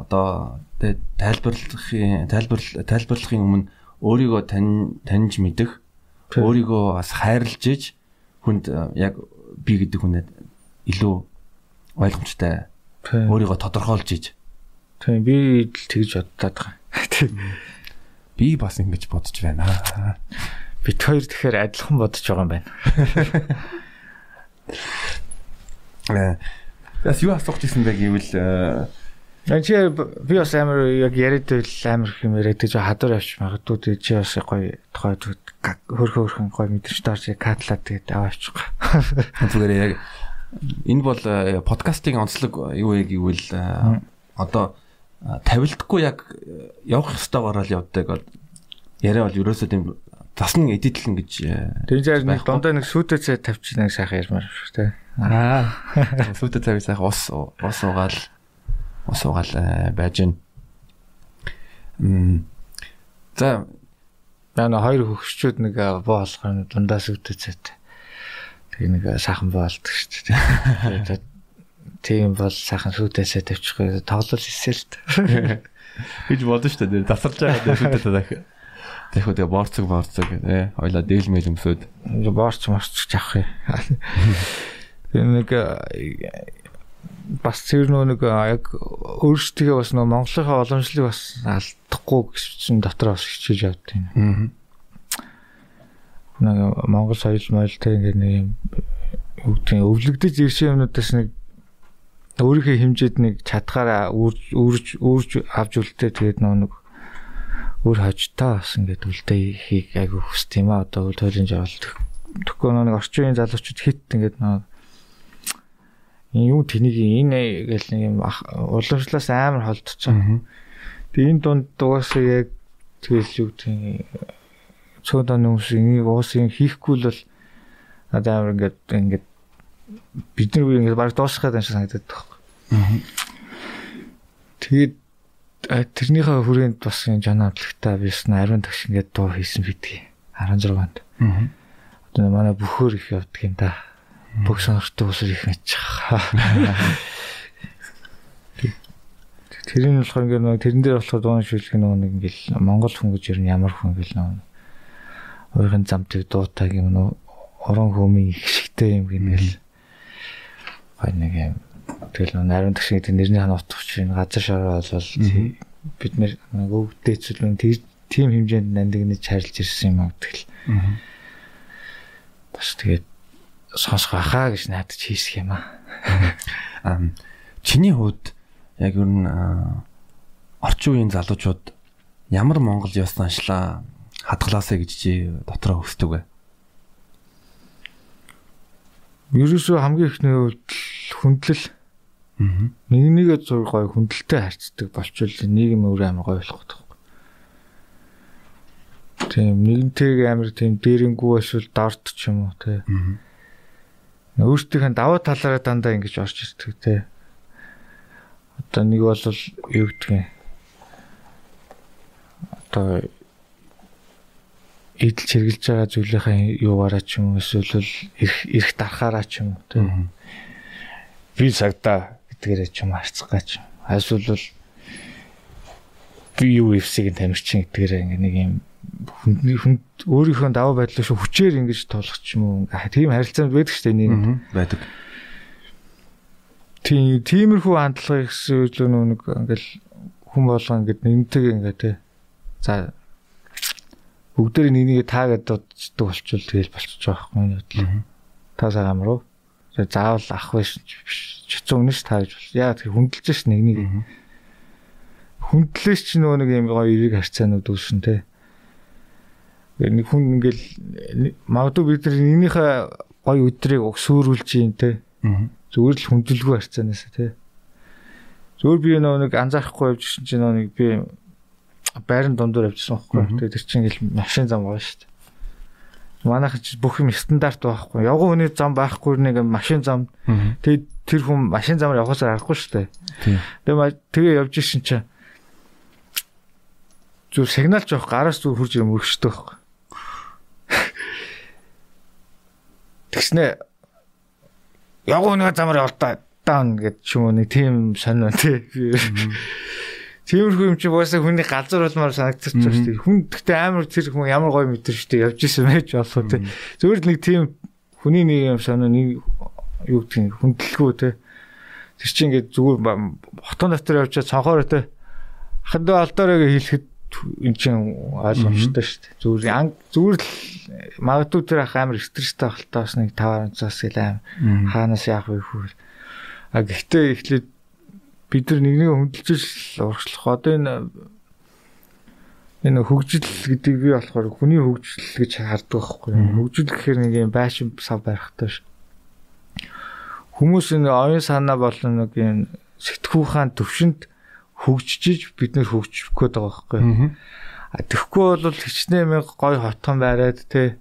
одоо тайлбарлахын тайлбарлал тайлбарлахын өмнө өөрийгөө тань таньж мэдэх өөрийгөө бас хайрлж иж хүнд яг би гэдэг хүнээ илүү ойлгомжтой өөрийгөө тодорхойлж иж тийм би л тэгж боддог байгаа. Би бас ингэж бодож байна. Бид хоёр тэгэхээр адилхан бодож байгаа юм байна. Э Бас юу асуух гэсэн бэ гэвэл чи би бас амар яг яриад байл амар юм яриад гэж хадвар авч магадгүй тий чи бас гоё тухай хөрхө хөрхөн гоё мэдэрч таарч катлаа тэгээд аваачих. Зүгээр яг энэ бол э, подкастын онцлог юу гэвэл э, одоо тавилдахгүй яг э, явах ёстойгоор л явдаг. Яриа бол ерөөсөө тийм засан эдитлэн гэж зэрэг нэг дундаа нэг сүйтэцээ тавьчих нэг сайхан ярмаар шүү дээ. Аа. Сүйтэй тавь сайхан ус ус угаал ус угаал байж. Мм. За яна хоёр хөгшчүүд нэг боо болохоор дундаа сүйтэцээ. Тэг нэг сайхан боолдог шүү дээ. Тийм бол сайхан сүйтэцээ тавьчихгүй тоглол хийсэл л дээ. Гэж бодсон шүү дээ. Засарч байгаа сүйтэцээ дахь. Тэгэхүү тэгээ борцог борцог тий. Хойлоо дээл мэл өмсөд. Борч морч авах юм. нэг бас тэр нэг яг өөрсдөө бас нөө Монголынхаа боломжлыг бас алдахгүй гэсэн дотор бас хичээж явд юм. Нэг Монгол соёл мойлтой ингээд нэг юм гэдэг өвлөгдөж ирсэн юмнуудаас нэг өөрийнхөө хэмжээд нэг чадхаараа үрж үрж үрж авч үлдээ тэгээд нөө нэг өөр хожтой бас ингээд үлдээ хийх айгу хүс тийм аа одоо үйл хөдлөлийн жавал тэгэхгүй нэг орчин үеийн залуучууд хит ингээд нэг юу тэнийг энэ гэл нэг юм уламжлалаас амар холдчихсон. Тэгээ энэ дунд дугаасаа яг тэгэл юу гэдэг цөөдөн нүс энийг уусын хийхгүй л бол надад амар ингээд ингээд бид нар үе ингээд баг дуусгах гэдэг шиг санагдаад байна. Тэгээд тэрнийхээ хүрээнд бас энэ жан амтлагтаа бис ариун тагш ингээд дуу хийсэн бидгийг 16-нд. Аа. Одоо манай бөхөр их явдаг юм да бүх сонортой усэр их мэдчих. Тэр нь болохоор ингээд нэг тэрэн дээр болохоор дуун шүлэх нэг ингээл Монгол хүн гэж ер нь ямар хүн гэл нэг өөрийн замтыг дуутаг юм нөө орон хөмийн их шигтэй юм гинэл гай нэг юм. Тэгэл нарийн тагшиг тэр нэрний хан утгач энэ газар шороо болвол бид нэг өвдөө цэлэн тийм хэмжээнд нандинж харилж ирсэн юм аа тэгэл бас тэгээд сонсох байхаа гэж найдаж хийсэх юм аа. Чиний хувьд яг юу н орчин үеийн залуучууд ямар Монгол ёс заншлаа хадгалаасаа гэж чи дотроо хүсдэг вэ? Ерөөсөө хамгийн ихний хувьд хүндлэл. Аа. Нэг нэгэ зур гой хүндэлтэй харьцдаг болчвол нийгэм өөрөө амар гой болох гэдэг. Тийм нэгнтэйг амар тийм дээрэнгүү эсвэл дорт ч юм уу тий. Аа өөртөөхөө даваа талаараа дандаа ингэж орж ирдэг те. Одоо нэг бол юу гэдгийг одоо идэл чиргэлж байгаа зүйлийнхаа юугаараа ч юм эсвэл их их дарахаараа ч юм те. Би цагта гэдгээрээ ч юм харцгаа ч юм. Эсвэл би юу ивсийг тамирчин гэдгээрээ ингээ нэг юм хүн өөрийнхөө даваа байдлаа шүү хүчээр ингэж тулах ч юм уу тийм харилцаанд байдаг шүү дээ нэг байдаг. Тийм тиймэрхүү хандлагыг гэсэн үл нэг ингээл хүн болгоо ингээд нэгнтэйг ингээд те. За бүгдээр нэгнийг таагаад дууддаг болчихвол тэгэл болчихж байгаа юм бодлоо. Та сагам руу. Заавал ах биш чицэн үнэш тааж бол. Яа тэг хүндэлж ш нэг нэг. Хүндлээс ч нөгөө нэг юм гоё эрийг харьцаанууд үүсэн те нэг хүн ингээл магадгүй бид нар нэгнийхээ гой өдрийг өгсөөрүүлж юм те. Зүгээр л хүндэлгүй харьцаанаас те. Зүгээр би нэг анзаарахгүй явжсэн чинь нэг би байран дундуур явжсан байхгүй. Тэгээ тэр чинь ингээл машин зам байгаа шүү дээ. Манайх бүх юм стандарт байхгүй. Явган хүний зам байхгүй нэг машин зам. Тэгээ тэр хүн машин замаар явахсаар аргагүй шүү дээ. Тэгээ тэгээ явж исэн чинь зүр сигнал жоох гараас зүр хурж юм өргөжтэй байхгүй. Тэгснэ яг нэг замаар явалтаа даун гэд ч юм уу нэг тийм сонио тий. Тиймэрхүү юм чи боосоо хүний галзуур болмоор санагдчих шүү дээ. Хүн гэхдээ амар тэр хүн ямар гоё мэдэр шүү дээ. Явж исэн байж болов тий. Зөвөр нэг тийм хүний нэг юм сонио нэг юу гэдгийг хүндлэхгүй тий. Тэр чинь ингээд зүгээр хотон дотор явж цонхоор тий. Хандаа алдаараа хэлэхэд эн чинь ойлгомжтой шүү дээ. Зүгээр зүгээр л магадгүй тэр ах амар стресстэй ахaltaа бас нэг 5 цаас ил аим хаанаас яах вэ хүү. А гэхдээ эхлээд бид нар нэг нэг хөндлөж урагшлах одоо энэ энэ хөгжил гэдэг би болохоор хүний хөгжил гэж хардаг байхгүй юу. Хөгжил гэхээр нэг юм байшин сав барихтай ш. Хүмүүс энэ оюун санаа болон нэг юм сэтгүүхэн төвшөнд хөгжиж бид нэр хөгжих гээд байгаа байхгүй. А тэгэхгүй бол хичнээн мэг гой хотхон байраад те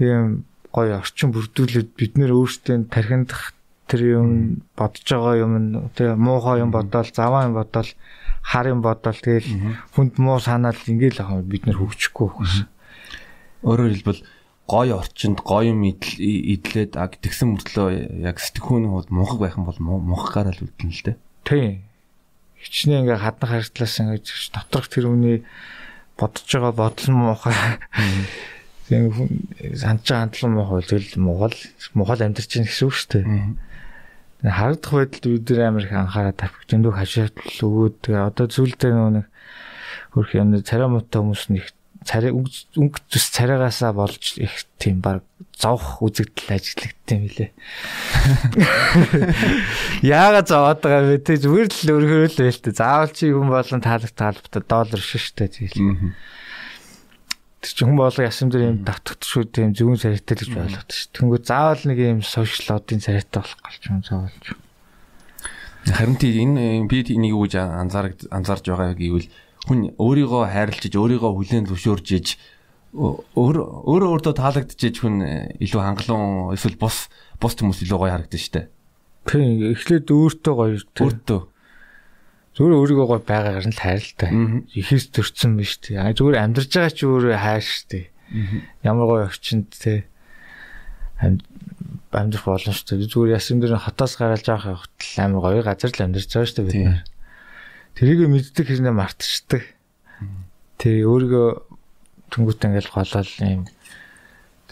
ийм гой орчин бүрдүүлээд бид нэр өөрсдөө тархиндах тэр юм бодож байгаа юм те муухай юм бодоол заваа юм бодоол хар юм бодоол тэгэл хүнд муу санаал ингээл ахаа бид нэр хөгжихгүй байсан. Өөрөөр хэлбэл гой орчинд гоё юм идлээд аг тэгсэн мөртлөө яг сэтгхүүний хувьд мунхаг байх юм бол мунхагаар л үлдэн л дээ. Тийм. Хичнээн ингээ хадна харьцлаас ингээ доторх тэр үний бодож байгаа бодол муухай. Тийм санаж байгаа хандлан муухай тэгэл муухай муухай амьдарч байгаа гэсэн үг шүү дээ. Харагдах байдалд бид нар амар их анхаарал тавих. Зөндөө хашаатл өгөөд тэгээ одоо зүйлдээ нэг хөрх юм царай муутай хүмүүс нэг царай өнгө зүс царайгаасаа болж их тийм баг зовх үзэгдэл ажиглагдсан юм лээ. Яагаад зовоод байгаа вэ? Тэ зүгээр л өргөрөл байл тэ. Заавал чи хүн болон таалагт таалбарт доллар шиштэй тийм. Тэр чинь хүн болго ясам дээр юм давтагт шүү тийм зөвүүн царайтай л гэж ойлгоод шүү. Тэнгүү заавал нэг юм сошиал одын царайтай болох галч юм заавалж. Харин тийм энэ би энийг үгүй анзаарч анзаарж байгаа гэвэл хүн өөрийгөө хайрлаж өөрийгөө хүлээн зөвшөөрж иж өөр өөрөө өөртөө таалагдчихэж хүн илүү хангалуун эсвэл бус бус хүмүүс илүү гоё харагдаж штэ. Тийм эхлээд өөртөө гоё өөртөө Зүгээр өөрийгөө гой байгаагаар нь л хайралтай. Ихэс төрцөн биш тий. А зүгээр амьдарч байгаа чи өөрөө хайр штэ. Ямар гой орчинд тий. Амьдрах боломжтой. Зүгээр ясан дээр хотоос гараад байгаа хөтл амар гоё газар л амьдарч байгаа штэ бид нар. Тэрийг мэддэг хэрнээ мартчихдаг. Тий өөрийгөө түнгүүт ингээл голол юм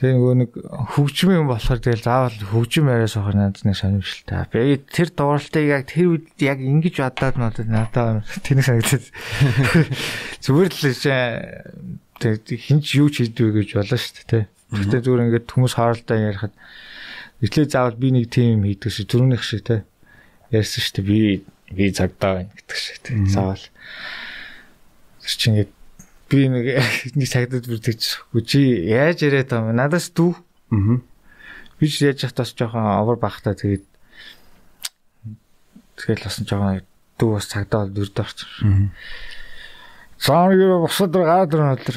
Тэгээ нөгөө нэг хөгжмийн юм болохоор тэгэл заавал хөгжим яриас авах надад нэг сонирхолтой. Би тэр дууралтыг яг тэр үед яг ингэж бодоод надад надад тэнийг санагдаад. Зүгээр л тэг хинч юу ч хийдвэ гэж болоо шүү дээ. Гэхдээ зүгээр ингээд хүмүүс хаалдаа ярихад эхлээ заавал би нэг тим хийдэг шиг түрүүнийх шиг те ярьсан шүү дээ. Би би цагдаа байна гэдэг шиг те. Заавал. Тэр чинь ингээд би нэг нэг цагтад бүр тэгчихгүй чи яаж яриад байгаа юм надаас дүү? Аа би ч яаж хатаас жоохон овор бахтаа тэгээд тэгэл бас жоохон дүү бас цагдаа бол дөрд орчих Саамыг босоод гараад ирэн өдр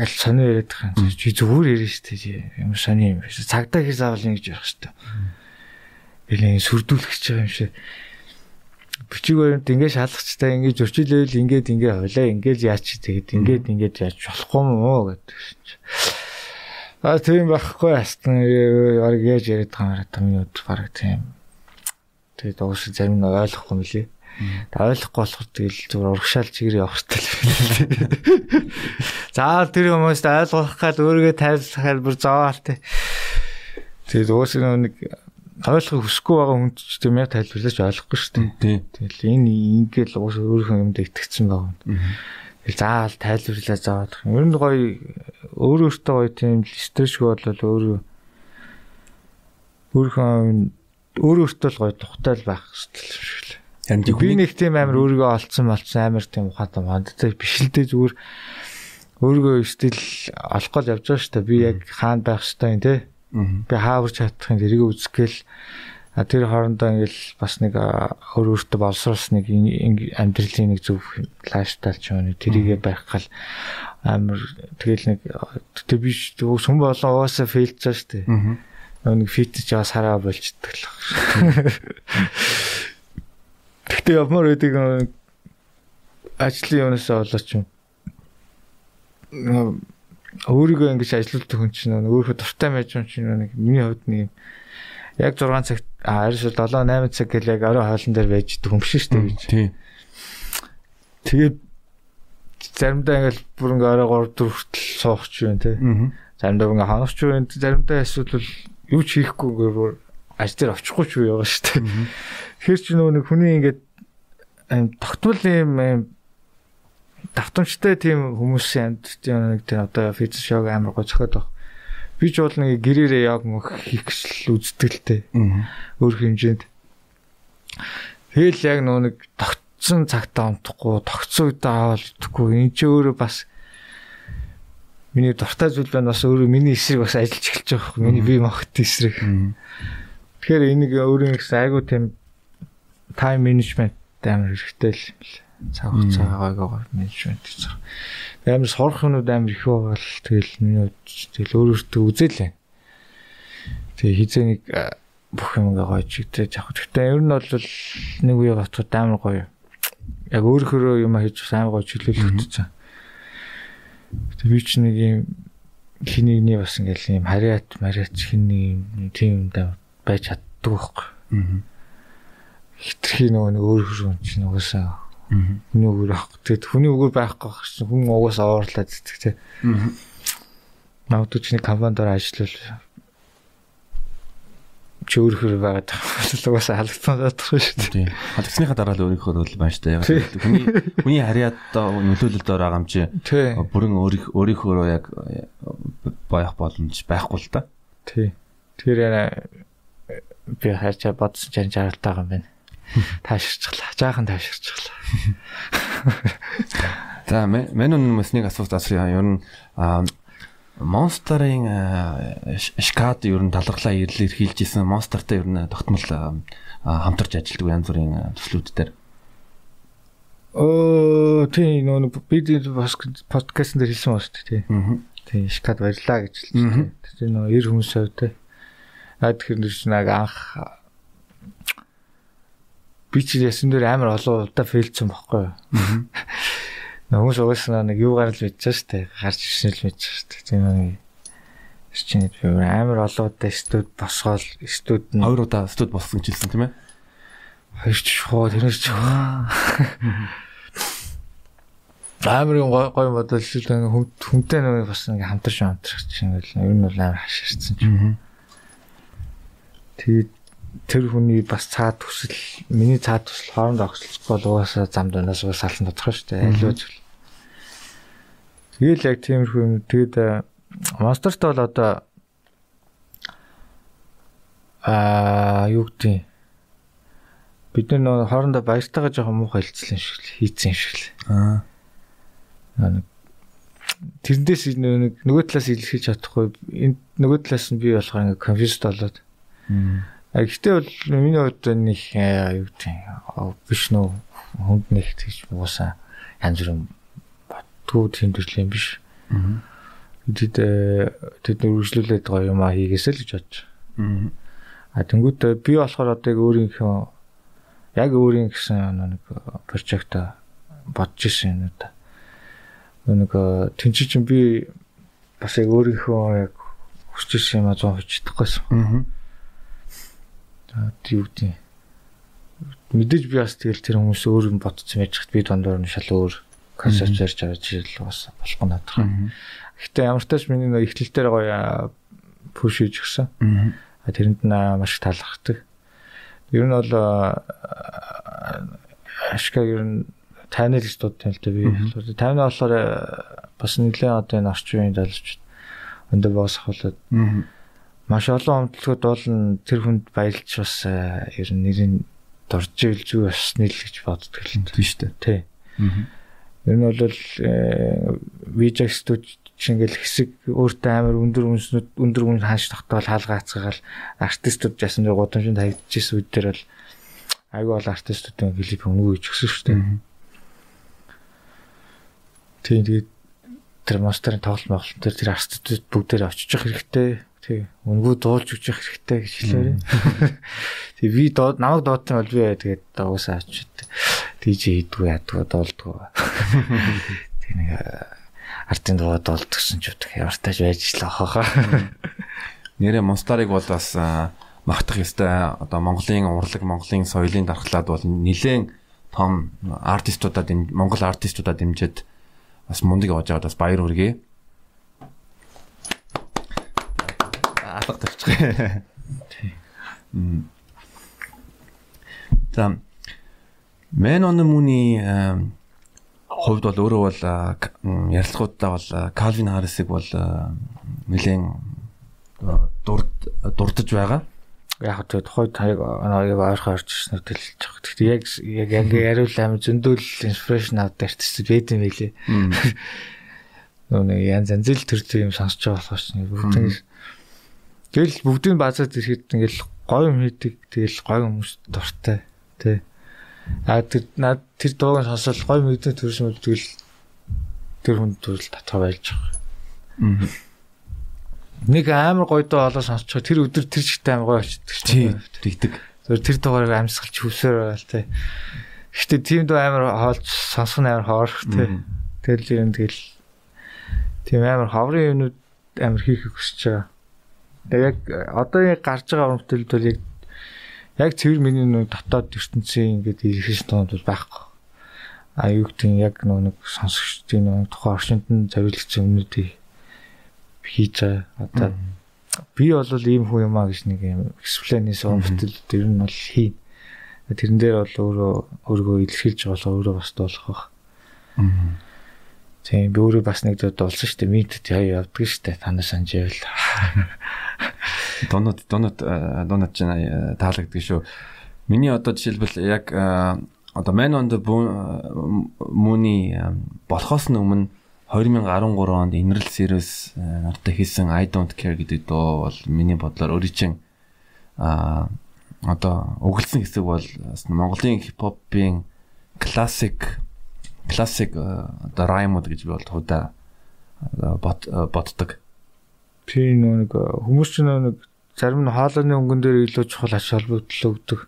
гэл сони яриад байгаа юм чи. Зүгээр ярина шүү дээ юм сони юм биш цагдаа хэр заавал ингэж явах шүү дээ Бэлэн сүрдүүлэх гэж байгаа юм шиг бичиг баримт ингээд шалгачтай ингээд зөрчилөөл ингээд ингээд хойлоо ингээд яач тэгээд ингээд ингээд яаж болохгүй мó гэдэг чинь. А тийм байхгүй астан яг яаж яриад байгаа юм юм баг тийм. Тэгээд уус зарим нь ойлгохгүй мөлий. Та ойлгохгүй болохоор тэгэл зүгээр урагшаал чигээр явах хэрэгтэй. Заавал тэр хүмүүст ойлгох гал өөрийгөө тайлбарлахаар бүр зовоол тий. Тэгээд уус нэг ойлгохыг хүсэхгүй байгаа хүн ч тийм яг тайлбарлаж ойлгохгүй шүү дээ. Тэгэл энэ ингээл уус өөрийнхөө юмд итгэцсэн байгаа юм. Тэгэл заавал тайлбарлаа заавал. Ер нь гоё өөр өөртөө гоё тийм стрэшгүй бол өөрөө өөрийнхөө өөр өөртөө л гоё тухтай л байх хэрэгтэй л шүү дээ. Би нэг тийм амар өөрийгөө олцсон болцсон амар тийм ухаантай мандтай биш л дээ зүгээр өөрийгөө стил олохгүй явж байгаа шүү дээ. Би яг хаана байх хэрэгтэй юм те Би хааварч чадахын тэрийг үзгээл тэр хоорондоо ингээл бас нэг өөр өөртөө боловсруулсан нэг амьдралын нэг зөв лайфстайл ч юм тэрийгэ байх гал амар тэгэл нэг тэг би сүм болон уусаа фейлж байгаа шүү дээ. Нэг фит ч бас хараа болчдөг л. Гэтэ ямар байдаг ажлын юунаас болооч юм өөрийгөө ингэж ажилуулдаг хүн чинь өөрөө дуртай байж юм чинь нэг миний хувьд нэг яг 6 цагт арьс 7 8 цаг гэл яг орой хоолн дээр байж идэг юм биш шүү дээ. Тийм. Тэгээд заримдаа ингээл бүр ингээ орой 3 4 хүртэл суух ч юм тий. Заримдаа ингээ ханах ч юм заримдаа эсвэл юу ч хийхгүй ингээ бүр ажил дээр очихгүй ч юу яваа шүү дээ. Тэгэхээр ч нөгөө нэг хүний ингээд тогтмол юм давтамжтай тийм хүмүүсийн амьд нэг тийм одоо физик шог амар гоо зөхөд баг. Би ч бол нэг гэрээрээ яг мөх хийх гэсэн үздэг л тээ. Өөр хэмжээнд. Тэгэл яг нөө нэг тогтсон цагтаа унтахгүй, тогтсон үедээ аваад идэхгүй. Энд чи өөрөө бас миний дуртай зүйл байна бас өөрөө миний эсрэг бас ажиллаж эхэлж байгаа байхгүй. Миний бие махбод эсрэг. Тэгэхээр энийг өөрийн гэсэн айгуу тийм тайм менежмент амар хэрэгтэй л цаг хугацаагаа менежмент гэж. Амар сурах юмуд амар их байгаа л тэгэл миний тэгэл өөрөөсөө үзээлээ. Тэгээ хизээ нэг бүх юм гоё чигтэй жах. Гэхдээ ер нь бол нэг үе готод амар гоё. Яг өөрөөрөө юм хийж амар гоё чөлөөлөх утсан. Тэгээ би ч нэг юм хинийний бас ингээл юм хариат мариат хиний тийм юм байж чаддаг байхгүй. Аа хитрхи нөгөө нэг өөр хөрөн чинь угаасаа хүний үгээр авахгүй. Тэгээд хүний үгээр байхгүй чинь хүн угаасаа уурлаад зүтг те. Магадгүй ч нэг компанид ажиллавал чи өөрөөр байгаад байгаа угаасаа халагдсан байдаг шүү дээ. Халагдсныхаа дараа л өөрийнхөө л байна шүү дээ. Хүний хүний харьяад нөлөөлөлд байгаа юм чи бүрэн өөрийнхөө яг байх боломж байхгүй л да. Тий. Тэр би хайчаа бодсон ч байгаа юм байна. Тааширчлаа. Жаахан тааширчлаа. За мэнүн мэснийг асуух асууя. Ер нь Монстерын шкад ер нь талархлаа ирлэр хийлж исэн монстертай ер нь тогтмол хамтарч ажилладаг янз бүрийн төслүүд дээр. Оо тийм нөө бид бас подкастн дээр хэлсэн байна шүү дээ тий. Тийм шкад баярлаа гэж хэлсэн. Тэр нөө 90 хүмүүс автай. Аа нэр чинь анх би ч ясан дээр амар олон удаа фейлцсэн байхгүй юу. Хүмүүс угаасаа нэг юу гарч мэдчихэж штэ гарч ирсэн л мэдчихэж штэ. Тийм нэг чинь би амар олон удаа студ босгоол студ нь хоёр удаа студ босгон жилсэн тийм ээ. Хоёр ч шоо тэрнэр ч амар юм гой гой шүү дээ хүнтэй нэг бас ингээ хамтарч хамтарч чинь л ер нь бол амар хаширсан чинь. Тэгээд тэр хүний бас цаад төсөл миний цаад төсөл хоорондоо огцлохгүй бол угаасаа зам дунаас угаас салсан тодорхой шүү дээ. Аливаа зүйл. Тэгэл яг тиймэрхүү юм. Тэгэд монстерт бол одоо аа юу гэдэг бид нар хоорондоо баяртайгаа жоохон муухай хэлцлэн шиг л хийцэн шиг л. Аа. Нэг тэрнээс нэг нөгөө талаас илэрхийлж чадахгүй энэ нөгөө талаас нь би болохоор ингээ конфьюз болоод. Аа Гэхдээ бол миний хувьд нэг юу гэдэг биш нөө хүнд нэг тийч уусаа янз бүрийн батгүй тийм төрлийн биш. Тэд тэд үргэлжлүүлээд гоё юм а хийгээсэй л гэж бодож. А тэнгуүтээ би болохоор одоо яг өөрийнхөө яг өөрийн гэсэн нэг прожект бодож ирсэн юм да. Нэг тэнцээ чинь би бас яг өөрийнхөө яг хүсэж ирсэн юм а 100% чадахгүйсэн. Аа юу гэдэг мэдээж би бас тэгэл тэр хүмүүс өөр юм бодсон байж хат би дондор нь шал өөр концепт ярьж байгаа жишээл бас болохгүй надад. Гэхдээ ямар ч тач миний нөө ихтэл дээр гоё пуш хийж гисэн. А тэрэнд нь маш таалагддаг. Ер нь бол ашка ер нь тайны л студ юм л да би. Тайны болохоор бас нэлээд одоо энэ орчин үеийн залууч өндөр боосох болоод маш олон өмтлөгөд болно тэр хүнд баярлж бас э, ер нь нэрийн дурж ийл зүг басны л гэж боддог л тийм шүү дээ. Тий. Ер нь бол вижа студ ингээл хэсэг өөртөө амар өндөр үнснүүд өндөр үнс хааш тогтоол хаалгаацгаал артистууд жасан дээр гудамжинд тавьчихсан үед дээр бол айгүй бол артистуудын клип өнгөө өгсөн шүү дээ. Тийм тэгээд тэр мастерын тоглолт моглолт тэр тэр артистууд бүгдээр очиж явах хэрэгтэй Тий. Өнгөө дуулж өгч явах хэрэгтэй гэж хэлээрээ. Тий би доод намайг доодсон бол би тэгээд уусаа очиж тийж хийдгүй ядгүй доолдгүй. Тий нэг артын доо доолдгсон ч үтх явартаж байж л ахаа. Нэрэ Монстарыг бол бас магтах ёстой. Одоо Монголын урлаг, Монголын соёлын дархлаад бол нэлээд том артистуудад Монгол артистуудад дэмжиж бас мундаг явж байгаад бас баяр хүргэе. Алга тавьчих. Тийм. За Мэн он мөний хувьд бол өөрөө бол ярилцлагуудаа бол Калвин Харрисыг бол нэлээд дурд дурдж байгаа. яг тэгээ тухай таяг яг ойрхон орж ирсэн хэлж байгаа. Гэхдээ яг яг яг яриул амир зөндөл инспирэшн авдаг артист байд юм билий. Нүг янз янз л төр төр юм сонсож байгаа болохоор ч нэг бүгд Тэгэл бүгдийн базаад ирэхэд ингээл гоё юм хийдэг. Тэгэл гоё хүмүүс дуртай. Тэ. А тэр над тэр дууг сонсоод гоё мэдээ төрш мэдвэл тэр хүнд төрөл татгаа байлж байгаа. Нэг амар гоё дуу олоо сонсчихоо тэр өдөр тэр чигтэй амар гоё очдөг шүү. Тэгдэг. Тэр тэр дуугаар амьсгалж хүсээр байл тэ. Гэхдээ тийм дуу амар хоолж сонсох нь амар хоорох тэ. Тэгэл юм тэгэл тийм амар ховрын юмнууд амар хийх хүсэж байгаа. Тэгээ яг одоо яг гарч байгаа өмтөлд бол яг яг цэвэр миний нөө дотоод ертөнцийн ингээд ирэх тоонд бол байхгүй. А юу гэдэг нь яг нэг сонсогчдын нөө тухайн орчинд нь зориулсан өмнөдийг хийж байгаа. Одоо би бол ийм хүн юм а гэж нэг юм эксплейнээс өмтөл тэр нь бол хийн. Тэрэн дээр бол өөрөө өөрийгөө илэрхийлж байгаа бол өөрөө бас болох байх. Тийм би өөрөө бас нэг дээд болсон шүү дээ. Митэд яа явдаг шүү дээ. Танаа сандживэл. Донод донод донод ч таалагддаг шүү. Миний одоо жишээлбэл яг одоо Man on the Moon-ий болохоос өмнө 2013 онд Инрэл Series нартай хийсэн I don't care гэдэг дуу бол миний бодлоор өөрийн а одоо өгөлдсөн хэсэг бол Монголын хипхопын классик классик одоо раймууд гэж би бол худаа бот ботдог. Би нэг хүмүүс ч нэг зарим нь хаалганы өнгөн дээр илүү чухал ач холбогдол өгдөг.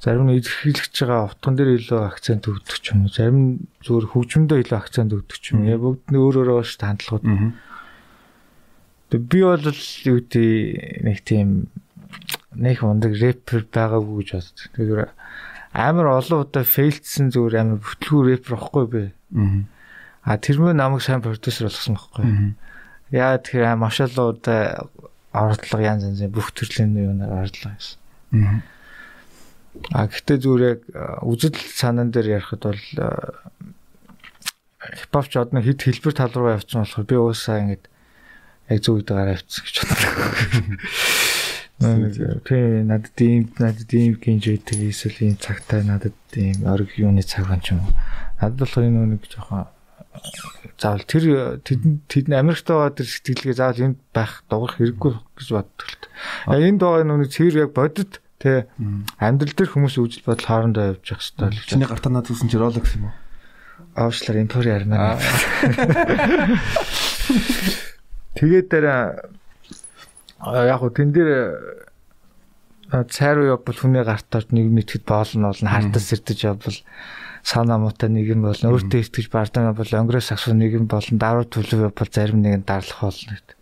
Зарим нь илэрхийлж байгаа утган дээр илүү акцент өгдөг ч юм уу. Зарим нь зүгээр хөгжмөндөө илүү акцент өгдөг ч юм уу. Бүгд нь өөр өөр ш хандлагууд. Тэг би бол юу гэдэг нэг тийм нэг ундаг рэпер байгаагүй гэж боддог. Тэгэхээр амар олон удаа фейлдсэн зүгээр амар бүтлгүй рэпер واخгүй бэ. Аа тэр мөн намайг сайн продюсер болгосон байхгүй. Яа тэр маш олон удаа ордлого янз янзын бүх төрлийн юунаар ордлого гэсэн. Аа гэхдээ зүгээр яг үзэл санаан дээр ярихад бол хипхоп ч одно хит хэлбэр тал руу явцсан болохоор би уусаа ингэдэг яг зөв үедээ гараа явцсан гэж бодлоо. Тэ надад ийм надад ийм гинж байдаг эсвэл ийм цагтаа надад ийм орг юуны цаг байна ч юм уу. Надад болохоор энэ нэг жоохон заавал тэр тэд Америкт байгаа тэр сэтгэлгээ заавал энд байх дуурах хэрэггүй гэж боддог л. А энэ доо нүг цэвэр яг бодит тэ амьдрал дээр хүмүүс үжил бодол хоорондоо явж явах хэрэгтэй л. Чиний гартаа над үзсэн чи Rolex юм уу? Аашлаар импори армаа. Тэгээд дээр яг хөө тэн дээр цайруу явбал хүний гартаар нэг нэтгэд боолно болно хартас сэрдэж явбал сана муутай нэгэн болно өөртөө итгэж бардана бол онгроос асуу нэгэн болно даруу төлөв бол зарим нэгэн дарлах болно гэдэг.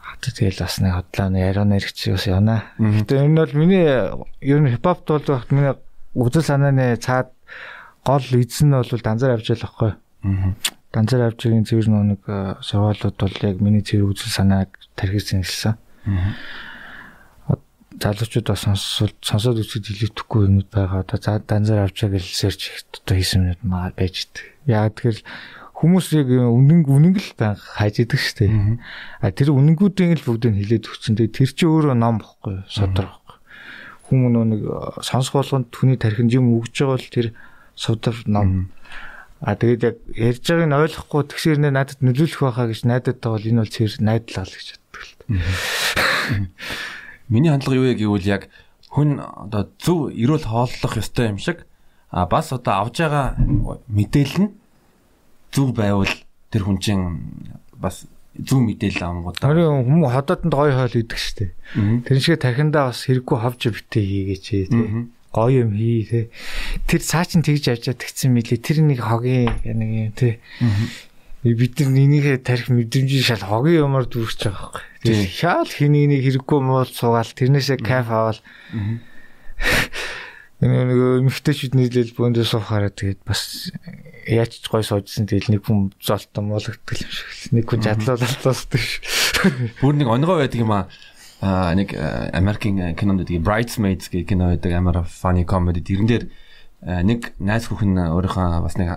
Хатаа тэгэл бас нэг хотлоо яриана хэрэгч бас явна. Гэтэ энэ бол миний ер нь хипхоп тулд багт миний үзэл санааны цаад гол эзэн нь бол данзар авч яах байхгүй. Данзар авч байгаа цэвэр нэг сургуулиуд бол яг миний цэвэр үзэл санааг тархисан хэлсэн. Аа залуучууд бас сонсоод сонсоод үзэхэд илүүдэхгүй юмуд байгаа. Одоо за данзар авчаа гэлсээр ч одоо хийсэн юмуд маа байж идэг. Яг тэгэхээр хүмүүс яг үнэн үнэн л байнга хайж идэг штэ. А тэр үнэнгүүдийн л бүгдийг хилээд өгсөн. Тэр чи өөрөө ном бохгүй содор бохгүй. Хүмүүс нэг сонсох болгонд түүний тархинд юм өгж байгаа бол тэр содор ном. А тэгээд яг ярьж байгааг нь ойлгохгүй тэгшэр нэ надад нөлөөлөх байхаа гэж найдаад байгаа бол энэ бол цэвэр найдлал гэж боддог л. Миний хандлага юу вэ гэвэл яг хүн одоо зөв эрүүл хооллох ёстой юм шиг а бас одоо авж байгаа мэдээлэл нь зөв байвал тэр хүн чинь бас зөв мэдээлэл авангууд. Харин хүмүүс ходоодонд гоё хоол идэг штэ. Тэр шиг тархиндаа бас хэрэггүй ховж битээ хийгээч тий. Гоё юм хий тий. Тэр цаа чин тэгж явж тэгсэн мэлээ. Тэр нэг хогийн нэг юм тий бид нар энийхээ тарих мэдрэмжийг шал хогийн юмар дүүрч байгаа байхгүй. Тэр шал хэнийг нэг хэрэггүй муул суугаал тэрнээсээ кайф аваад энэ нэг эмхтэйчүүд нийлэл бөөндөө суухаараа тэгээд бас яаж ч гой суужсэн тэгэл нэг хүн золтон муулагддаг юм шиг нэг хүн жадлуулалтаасдаг ш. Бүр нэг онгой байдаг юм аа. Нэг American кинонд гэдэг Bridesmaids гэх кино байдаг амар funny comedy тэрэн дээр нэг найз хүүхэн өөрийнхөө бас нэг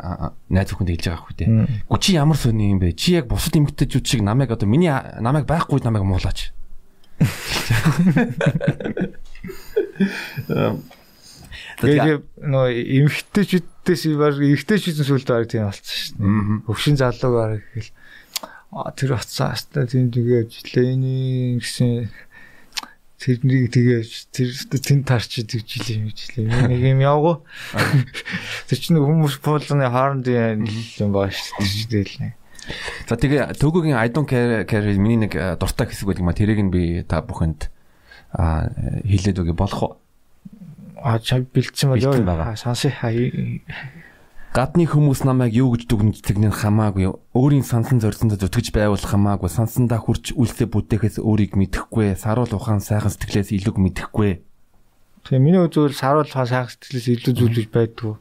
найз хүүхэнд хэлж байгаа хүү те. Гү чи ямар сони юм бэ? Чи яг бусад эмэгтэйчүүд шиг намайг одоо миний намайг байхгүй намайг муулаач. Тэгээ нөө эмхтэйчүүдээс баг эмхтэйчүүдэн сүлд баг тийм болцсон шүү дээ. Хөвшин залуу баг гэл а тэр утсаа хаста тийм тэгээ ажиллаа энэ гэсэн тэрнийг тэгээ тэр тэн тарч тэгжилээ юм жилээ. Нэг юм явгуу. Тэр чинь хүмүүс пуулны хооронд юм баа шүү дээ л нэг. За тэгээ төгөөгийн I don't care care миний нэг дуртай хэсэг байдаг ма тэрийг нь би та бүхэнд а хэлээд өгье болох уу? а чав бэлдсэн бол ёо сонсъё гадны хүмүүс намайг юу гэж дүгнэждэг нь хамаагүй. Өөрийн сансан зорилсонд зүтгэж байвал хамаагүй. Сансандаа хурч үлсээ бүтээхээс өөрийг мэдэхгүй. Саруул ухаан сайхан сэтгэлээс илүү мэдэхгүй. Тэгээ миний үзвэл саруул ухаан сайхан сэтгэлээс илүү зүйлж байдгүй.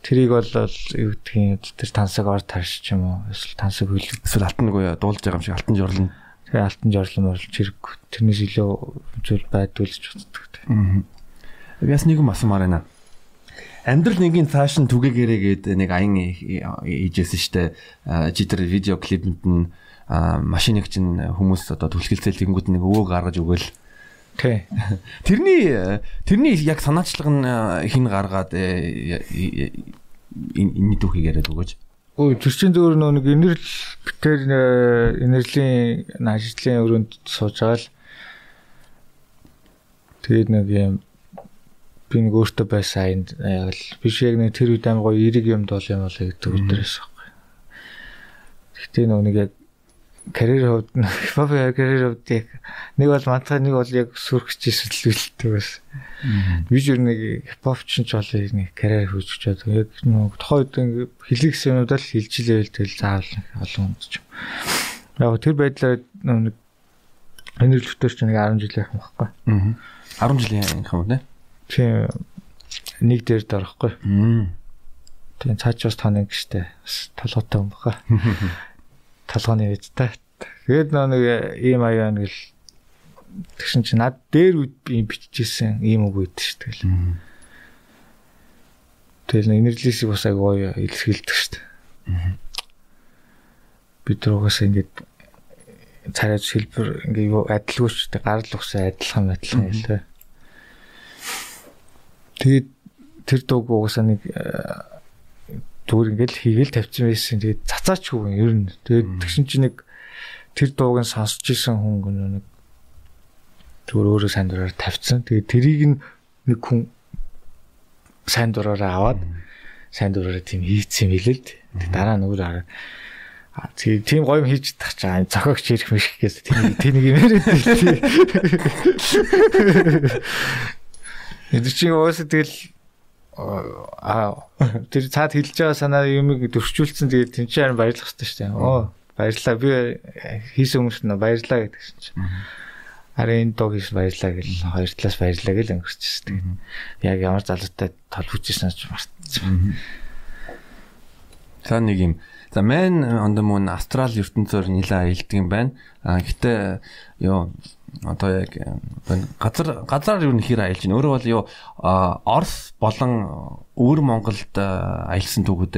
Тэрийг бол юу гэдгийг тэр тансаг ор тарш ч юм уу? Эсвэл тансаг хөл. Эсвэл алтан нөгөө дуулж байгаа юм шиг алтан жорлон тэгээ алтан жорлон орлж хэрэг тэрнээс илүү зүйл байдгүй л ч үздэг. Аа Яс нэг юм асуумаар байна. Амьдрал нэгийн цааш нь түгээгээрээ гээд нэг аян хийжсэн штэ. Чи тэр видео клипэнд нь машиныг чинь хүмүүс одоо түлхэлцэл тэгэнгүүт нэг өвөө гаргаж өгөөл. Тий. Тэрний тэрний яг санаачлага нь хин гаргаад энэ дүүхийг яриад өгөөж. Өө тэр чинь зөвөр нэг инэрл тэр инэрлийн ажлын өрөөнд сууж байгаа л тэгээд нэг юм би нэг өөртөө байсан аянд яг л биш яг нэг тэр үед амар гоё эрэг юмд бол юм болоо гэдэг өдрөөс байхгүй. Гэхдээ нэг яг карьер хувьд хипхоп карьер хувьд яг нэг бол мантаа нэг бол яг л үлддэг бас. Би ч нэг хипхоп ч ч бол нэг карьер хөөж чад яг тухайн үед хэлэх юмудаа л хэлж илээвэл тэгэл заавал олон хүнд ч. Яг тэр байдлаар нэг энэ л ч нэг 10 жил явах юм байхгүй. Аа. 10 жилийн юм нэ? Тийм нэг дээр дөрөхгүй. Тийм цаачаас таны гэжтэй бас толготой юм баха. Толгойн үедтэй. Тэгээд нэг ийм аяа нэг л тэгшин чи над дээр үед би бичижсэн ийм үг үйд шүү тэгэл. Тэгэл энерглисийг бас агай гоё илэрхийлдэг дээ. Бид руугаас ингээд царайж хэлбэр ингээ юу адилгүйч гарал ухсаа адилхан адилхан хэлээ. Тэгээд тэр дууг угаасаа нэг зүгээр э, ингээл хийгээл тавьсан байсан. Тэгээд цацаач хүү ер нь. Тэгээд тэгсэн чинь нэг тэр дууг нь сонсч исэн хүн нэг зүгээр өөрөө сайн дураар тавьсан. Тэгээд тэрийг нэг хүн сайн дураараа аваад сайн дураараа тийм хийцсэн хэлээ л. Дараа нь өөр хараа А тийм гоё юм хийж тах чаа зохиогч ирэх миш гэсэн тийм нэг юм яриад. Тэр чинь уусаа тэгэл аа тэр цаад хэлж байгаа санаа юмыг дөрвчүүлсэн тэгээд тэн чинь харин баярлах хэрэгтэй шүү дээ. Оо баярлалаа би хийсэн хүмүүс нь баярлалаа гэдэг чинь. Харин энэ дуу хийсэн баярлалаа гэл хоёр талаас баярлалаа гэл өнгөрчихсөн. Тэгээд яг ямар залуутай толбочижсэн ч мартсан. За нэг юм За man on the moon астрал ертөнцөөр нилээ аялдаг юм байна. А гэтээ ёо одоо яг газар газар юу нөхөр аялж байна. Өөрөө бол юу Орос болон өвөр Монголд аялсан түүхүүд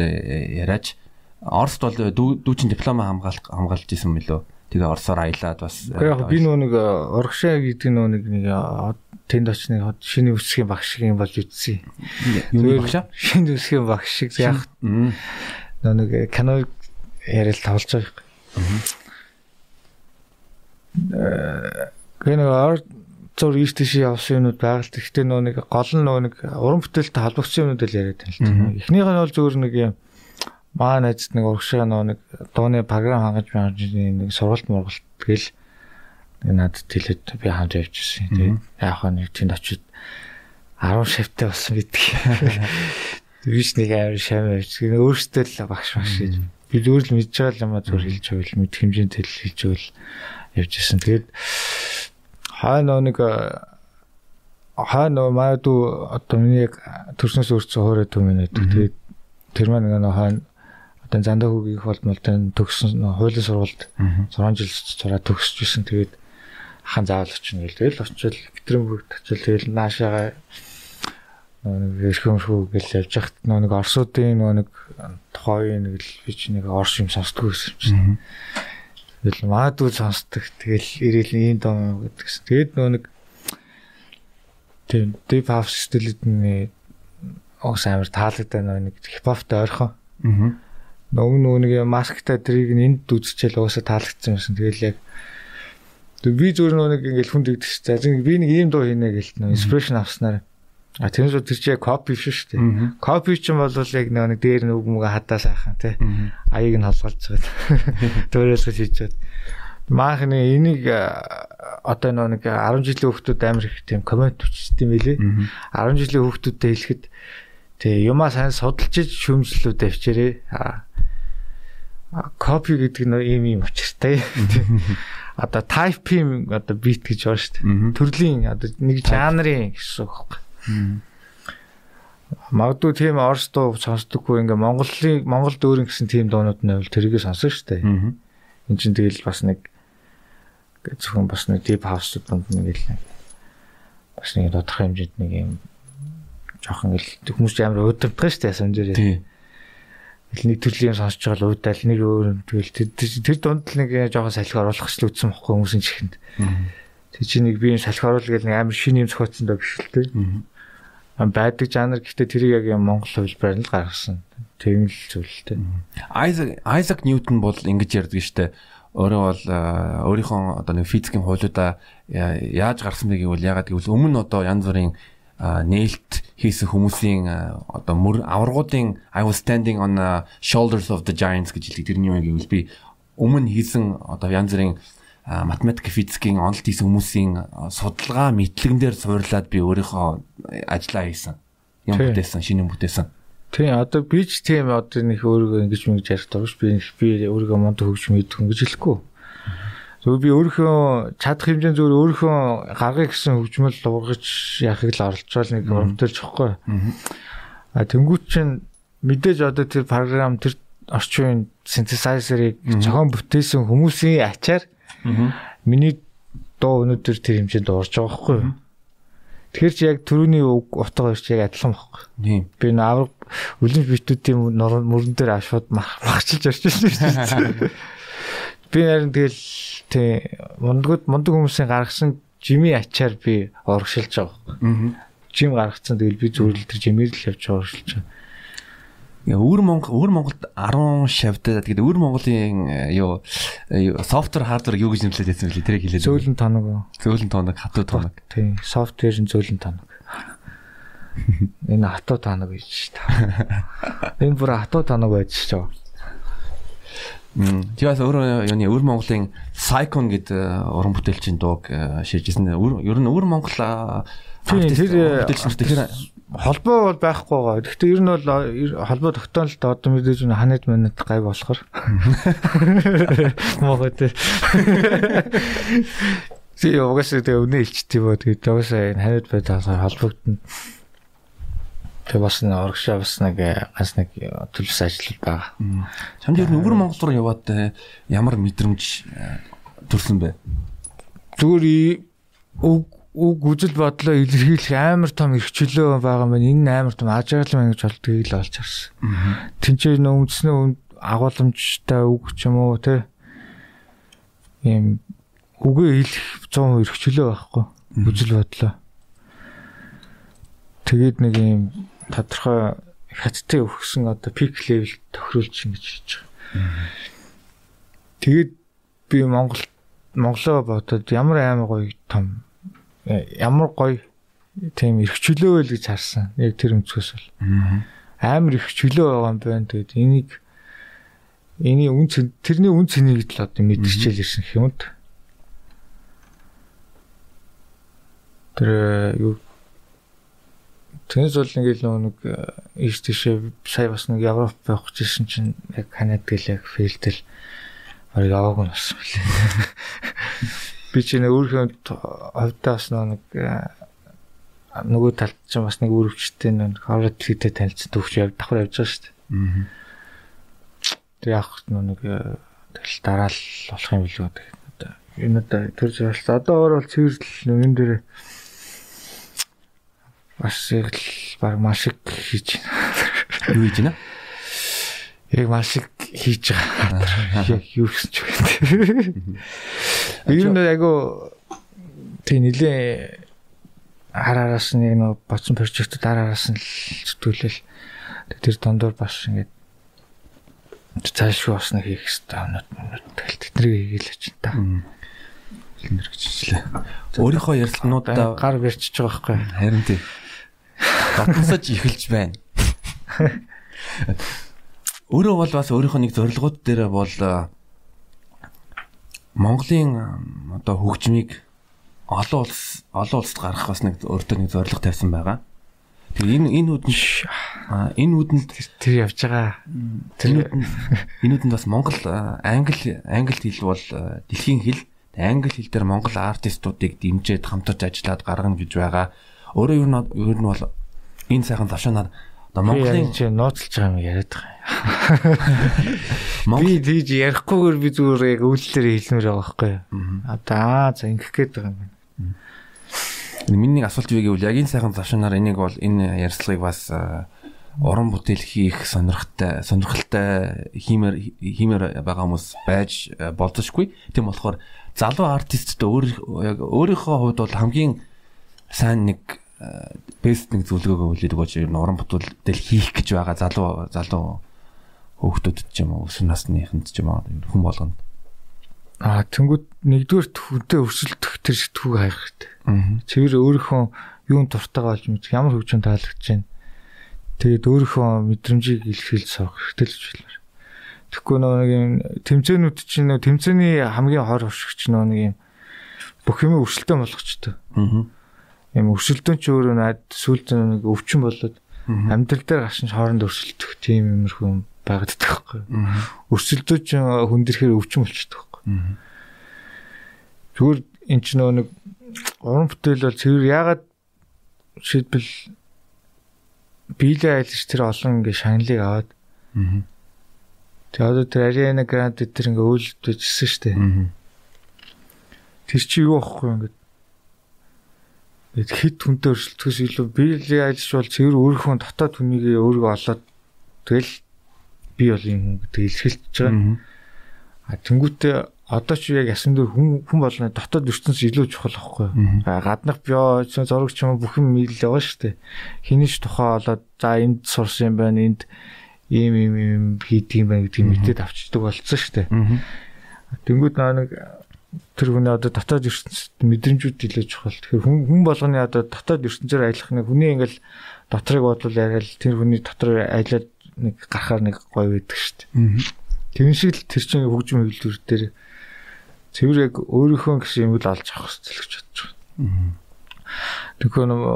яриач Оросд бол дүүчин диплома хамгаалж хамгаалж исэн мөлөө. Тэгээ Оросоор аялаад бас Яг би нөө нэг урагшаа гэдэг нөө нэг нэг тэнд очны шинэ үсгийн багш шиг юм болж үтсэн. Юу багшаа? Шинэ үсгийн багш шиг яг нөө нэг кино яриад тавлж байгаа юм. Аа Тэгээ нэг ард зур ийш тийш явсан юмуд байгаа л гэхдээ нөө нэг гол нь нөө нэг уран бүтээлтэй холбогдсон юмуд л яриад байна л. Эхнийх нь бол зүгээр нэг юм маа найз нэг урагшаа нөө нэг дууны програм хангаж байгаа нэг сургалт мургалт нэг надад тэлээд би хамт явчихсан. Тэгээд яг хаа нэг тэнд очиод 10 шавтай болсон гэдэг. Виш нэг амар шам явж. Өөртөө л багш багш гэж. Би зүгээр л мэдж байгаа юм а зүгээр хэлж байвал мэд хэмжээнд тэл хэлж байвал явжсэн. Тэгээд хаа нэг хаа нөө маадуу одоо миний яг төрснөөс өөрчлөсөн хоорой төв минь байдаг. Тэгээд тэр маань нэг хаа одоо зандаа хүүгийн их болмол тань төгссөн хуулийн сургалт 6 жил цараа төгсөжсэн. Тэгээд хаан заавал очно гэл. Тэгэл очил Екатеринбургт очил тэгэл наашаага нэг эрхэмшгүй гэл явж хахт нэг орсуудын нэг тухайн нэг л би чи нэг орш юм сонсдгоо гэсэн чинь. Тэгэл магадгүй сонсдог. Тэгэл ирээл ийм дом гэдэгс. Тэгээд нөө нэг тийм deep house стилэдний ус амар таалагдсан нэг хипхоптой ойрхон. Аа. Нөгөө нөгөө нэг масктай тэрийг энд үзчихэл уусаа таалагдсан юмсан. Тэгэл яг би зүгээр нөгөө нэг ингээл хүн дэгдэж за би нэг ийм дуу хийнэ гэлт нөө инспирэшн авснаар А тэрнээс тэр чи копи шүү дээ. Копи чинь бол яг нэг дээр нүг мүгэ хадаа сайхан тий. Аяыг нь холголж байгаа. Төөрөөсөө хийж чад. Маахны энийг одоо нэг 10 жилийн хүүхдүүд амар их тийм коммент өчсөн юм билий. 10 жилийн хүүхдүүдэд хэлэхэд тий юмаа сайн судалж шүмжлүүд авчирээ. А копи гэдэг нь ийм юм учиртай. Одоо type-ийн одоо beat гэж байна шүү дээ. Төрлийн одоо нэг жанрын гэсэн үг байна Магадгүй тийм орс дуу сонсдоггүй ингээ Монголын Монголд өөр гэсэн тийм дуунууд нь бол тэрийг сонсон шүү дээ. Энд чинь тэгэл бас нэг зөвхөн бас нэг deep house дунд нэг л бас нэг тодорхой хэмжээнд нэг юм жоохон л хүмүүс амар өөдрөгдөг шүү дээ санжирээ. Тийм. Нэг төрлийн сонсож байгаа л уудаал нэг өөр тэгэл тэр дунд л нэг жоохон салхи оруулах ч л үтсэн бохгүй хүмүүсийн чихэнд. Тэг чи нэг би энэ салхи оруул гэл нэг амар шин юм зохиоцсон доо биш л дээ байдаг жанр гэхдээ тэрийг яг юм Монгол хувилбараар нь л гаргасан. Тийм л зүйлтэй. Айзек Айзек Ньютон бол ингэж ярьдаг штэ. Өөрөө бол өөрийнхөө одоо нэг физикийн хуулиудаа яаж гаргасан бэ гэвэл ягаад гэвэл өмнө одоо янз бүрийн нээлт хийсэн хүмүүсийн одоо мөр аваргуудын I was standing on the shoulders of the giants гэж хэлдэг. Тэрний юм гэвэл би өмнө хийсэн одоо янз бүрийн математик физикийн онол тийс хүмүүсийн судалгаа мэдлэгэн дээр суурлаад би өөрийнхөө ажиллаа хийсэн. Юм бүтээсэн, шинэ юм бүтээсэн. Тийм одоо би ч тийм одоо нэг өөрийгөө ингэж мэгж ярих тавш би би өөрийгөө мундаг хөвч мэдэх юм гэж хэлэхгүй. Зөв би өөрийнхөө чадах хэмжээнд зөв өөрийнхөө гаргах гэсэн хөвчмөл дургаж яхыг л оролцоол нэг урамтэрч хэвгүй. А тэнгуут чинь мэдээж одоо тэр програм тэр орчин синтезайзерыг зохион бүтээсэн хүмүүсийн ачаар Миний дуу өнөөдөр тэр хэмжээнд орж байгаа байхгүй юу? Тэгэхээр чи яг төрөний утга ирч яг адилхан байхгүй. Тийм. Би навар үлэн битүүдийн мөрөн дээр ашууд махчилж орж ирсэн шүү дээ. Би харин тэгэл тий мундгууд мундаг хүмүүсийн гаргасан жими ачаар би урагшилж байгаа байхгүй. Жим гаргацсан тэгэл би зүгээр л тэр жимээр л явж урагшилж байгаа. Өвөр Монгол өвөр Монголд 10 шавьтаа тэгээд өвөр Монголын э, юу софтвер хардвер юу гэж нэмлээд байсан бэлээ тэрийг хэлээд. Зөөлөн тоног. Зөөлөн тоног, хатуу тоног. Тийм, софтвер нь зөөлөн тоног. Энэ хатуу тоног гэж та. Энэ бүр хатуу тоног байж чаа. Мм. Тэгээс өөр юуны өвөр Монголын Psychon гэдэг э, уран бүтээлчийн дууг э, шийдсэн. Ер нь өвөр Монгол тэр бүтээлч нар тэгэхээр холбоо бол байхгүй байгаа. Гэхдээ ер нь бол холбоо тогтоолт одоо мэдээж нь ханад манад гай болохоор. Мохот. Тий угаасаа тэгээ өнөө илчт юм аа. Тэгээд угаасаа энэ ханад байдаас холбогдно. Тэгээ бас нэг оргшаа бас нэг ганц нэг төлөвс ажил байгаа. Чамд ер нь өвөр Монгол руу яваад э, ямар мэдрэмж э, төрсөн бэ? Зүгээр үг үзэл бодлоо илэрхийлэх амар том эрхчлөө байгаа мэн энэ амар том ажиглал мэн гэж болдгийг л олж харсан. Тинчээ нөө үндснээ агуулмжтай үг ч юм уу те ийм үгээ хэлэх 100% эрхчлөө байхгүй үзэл бодлоо. Тэгээд нэг ийм тодорхой хаттай өгсөн одоо пик левел тохируулж ингэж хийж байгаа. Тэгээд би Монгол Монголоо бодоод ямар амар гоё том ямар гоё тийм эрх чөлөө байл гэж харсан. Яг тэр өнцгөөс бол. Амар их чөлөө байгаа юм байна. Тэгээд энийг эний үн тэрний үн цэнийг л одоо мэдчихэл ирсэн юмд. Тэр юу Тэнгис бол ингээл нэг ийш тийшээ сая бас нэг Европ явах гэсэн чинь яг Канад гэл яг фейлдэл баг яваагүй билээ би чи нэг өөрийнхөө хувьдаа бас нэг нөгөө талд ч бас нэг үрвчтэй нэг хорот хийдэ танилцсан төвч яв давхар явж байгаа шүү дээ. Тэг яг нэг тэгэл дараа л болох юм билүү тэгээд энэ одоо тэр зэрэгс одоо өөр бол цэвэрлэл энэ дээр бас л баг маш их хийж байна. Юу хийж байна? Яг маш их хийж байгаа. Юу гэсэн ч вэ. Ер нь айгу тэг нилээ хараараас нэг нөө боцсон прожектууд хараараас нь зүтгүүлэл тэр дондор бас ингээд цаашгүй бас нэг хийх хэрэгтэй юмнууд тэгэл тэднийг хийгээл ч та. Хэлнэр гэжлээ. Өөрийнхөө ярилцлагануудаа гар барьчихж байгаа байхгүй. Харин тий. Дотносож эхэлж байна. Өөрөө бол бас өөрийнхөө нэг зорилгууд дээр бол Монголын одоо хөгжмийг олон улс олон улсад гарах бас нэг өөртөө нэг зорилго тавьсан байгаа. Тэгээ энэ энэ үдэнд энэ үдэнд тэр явж байгаа. Тэр энэ үдэнд бас Монгол англи англи хэл бол дэлхийн хэл. Англи хэл дээр Монгол артистуудыг дэмжиж хамтарч ажиллаад гаргана гэж байгаа. Өөрөө юу нь юу нь бол энэ сайхан завшаанаар Одоо Монголын чи нууцлж байгаа юм яриад байгаа. Би тийж ярихгүйгээр би зүгээр яг үйлдэлээр хэлмээр байгаа байхгүй юу. Одоо за ингэх гээд байгаа юм. Миний нэг асуулт юу гэвэл яг энэ сайхан завшаанаар энийг бол энэ ярьцлагыг бас уран бүтээл хийх сонирхолтой сонирхолтой хиймээр хиймээр байгаа хүмүүс байж болзошгүй. Тийм болохоор залуу артистд өөр яг өөрийнхөө хувьд бол хамгийн сайн нэг бест нэг зөвлөгөөгөө үлээдэг болж ер нь уран бүтээл хийх гэж байгаа залуу залуу хүүхдүүдэд ч юм уу өсвөр насныханд ч юм уу хүн болгонд Аа тэнгууд нэгдүгээр хүнтэй өрсөлдөх тэр сэтгүүг хайх хэрэгтэй. Цэвэр өөрийнхөө юун дуртайгаа олж мэд ямар хөгжин таалагдж байна. Тэгээд өөрийнхөө мэдрэмжийг илэрхийлж сурах хэрэгтэй л гэж хэлмээр. Тэгэхгүй нэг юм тэмцээнүүд чинь нэг тэмцээний хамгийн хор хөвшигч нэг юм бүх юм өрсөлдөөн болгочтой. Аа. Юм өрсөлдөөн ч өөрөө над сүлд нэг өвчин болоод амьдрал дээр гашин хооронд өрсөлдөх тийм юмрхүү юм байгаад байгаа байхгүй. Өрсөлдөөч хүн дэрхээр өвчин болчихдог Зүгээр эн чинь нөгөө нэг уран бүтээл бол цэвэр ягаад шийдвэл биелээ айлж тэр олон ингээ шагналыг аваад Тэгээ одоо тэр Ariana Grande тэр ингээ үйлдэж шүү дээ. Тэр чи юу ахгүй ингээ Гэт хит хүнтэй өрсөлдөхөөс илүү биелээ айлж бол цэвэр өөрийнхөө дотоод хүнийг өөрийгөө олоод тэгэл би бол юм гэдэг илэрхийлж байгаа. А тэнгуүтээ одоо ч яг ясан дээр хүн хүн болгоны дотоод ертөнц илүү чухал аахгүй. Гаднах био зурагч юм бүх юм ил яваа шүү дээ. Хинийч тухай болоод за энд сурсан юм байна, энд ийм ийм ийм хийдэг юм байна гэдгийг мэдээд авчдаг болцсон шүү дээ. Тэнгүүд нэг тэр хүний одоо дотоод ертөнцид мэдрэмжүүд илүү чухал. Тэгэхээр хүн хүн болгоны одоо дотоод ертөнцөөр аялах нэг хүний ингээл дотрыг бодлол яриад тэр хүний дотор аялаад нэг гарахаар нэг гоё байдаг шүү дээ. Тэгэн шиг л тэр чинь хөгжим хөвлөр дээр цэвэр яг өөрийнхөө гэсэн юм л олж авах хэрэгтэй л гэж бодож байна. Тэгэхгүй нөө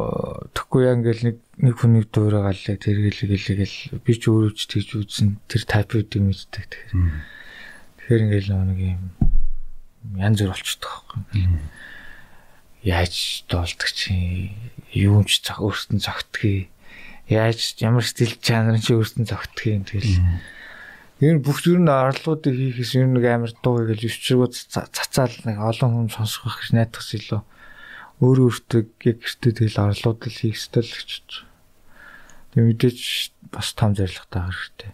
тэгэхгүй яг ингээл нэг нэг хүний дуурайгаал тэргээл гэлгээл би ч өөрөө ч тэгж үзсэн тэр тайп үүд юм мэддэг тэгэхээр. Тэгэхээр ингээл нэг юм янз бүр болчихдог байхгүй. Яаж доолдог чи юу ч цаг өөртөө зогтгий. Яаж ямар стил чанар чи өөртөө зогтгий юм тэгэл Энэ бүх зүйл нь арлуудыг хийхээс нь нэг амар дуу гэж өчргөө цацаал нэг олон хүн сонсох байх гэж найдахс илүү өөрөө өөртөө гэртээ тэгэл арлууд л хийх ёстой л гэж. Тэг мэдээж бас том зорилготой хэрэгтэй.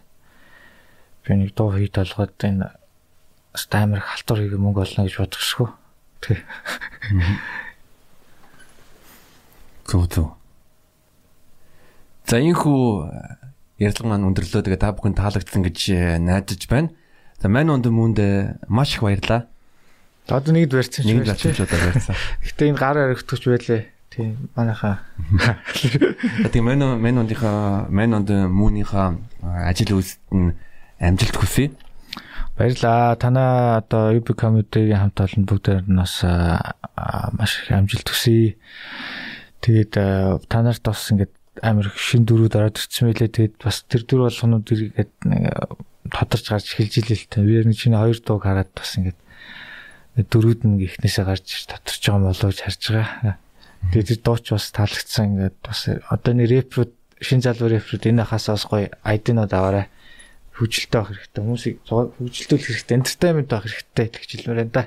Би нэг дуу хий толгойд энэ стаймер халтур хийгээ мөнгө олно гэж бодох шүү. Тэг. Зөв. За энэ хүү ярилцлага маань өндөрлөө. Тэгээ та бүхэн таалагдсан гэж э, найдаж байна. За мань онд мөнд маш их баярлаа. Одоо нэгд барьсан чинь нэгд барьсан одоо барьсан. Гэтэ энэ гар өргөтгөж байлээ. Тийм манайхаа. Тэгээ мань мань ондынхаа мань онд мөнийхээ ажил үйлсэд нь амжилт хүсье. Баярлаа. Танаа одоо UB comedy-гийн хамт олон бүгдээр нь бас маш их амжилт хүсье. Тэгээд та нарт бас ингээд амар шин дөрүүд ороод ирсэн байлээ. Тэгээд бас тэр дөрв болгонууд иргээд тодорч гарч эхэлж илээ л та. Би нэг чиний хоёр дууг хараад бас ингээд дөрүүд нь ихнээсээ гарч тодорч байгаа болов гэж харж байгаа. Тэгээд тэр дууч бас таалагдсан ингээд бас одоо нэг рэпрүүд шин залуу рэпрүүд энэ хасаа бас гоё айдинууд аваарай. Хөгжилтэй байх хэрэгтэй. Хүмүүсийг хөгжилтүүлэх хэрэгтэй. Entertainment байх хэрэгтэй гэж хэлмээр байна да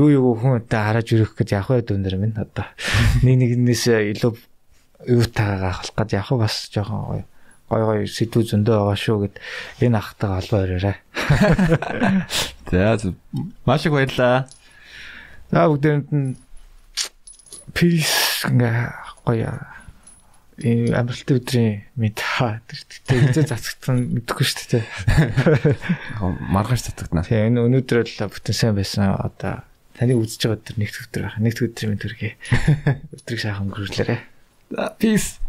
юу юу хүн өдөө хараж өрөх гэж явах байд өндөр минь одоо нэг нэгнээс илүү юутаагаа авах гээд яг бас жоохон гоё гой гой сэдвүү зөндөө байгаа шүү гэд энэ ахтайгаа холбоо өрөөрэй. За маш их баярлаа. За бүгдээрэнд нь peace ингээ гоё энэ амралтын өдрийн мэд хаа тэгээ хизээ цацгтсан мэдэхгүй шүү дээ. Маргааш цацгтана. Тэгээ энэ өнөөдөр л бүтэн сайн байсан. Одоо таны үзэж байгаа өдөр нэгд өдөр байх. Нэгд өдрийн мэд хүргэе. Өдрийг сайхан өнгөрүүлээрэй. Peace.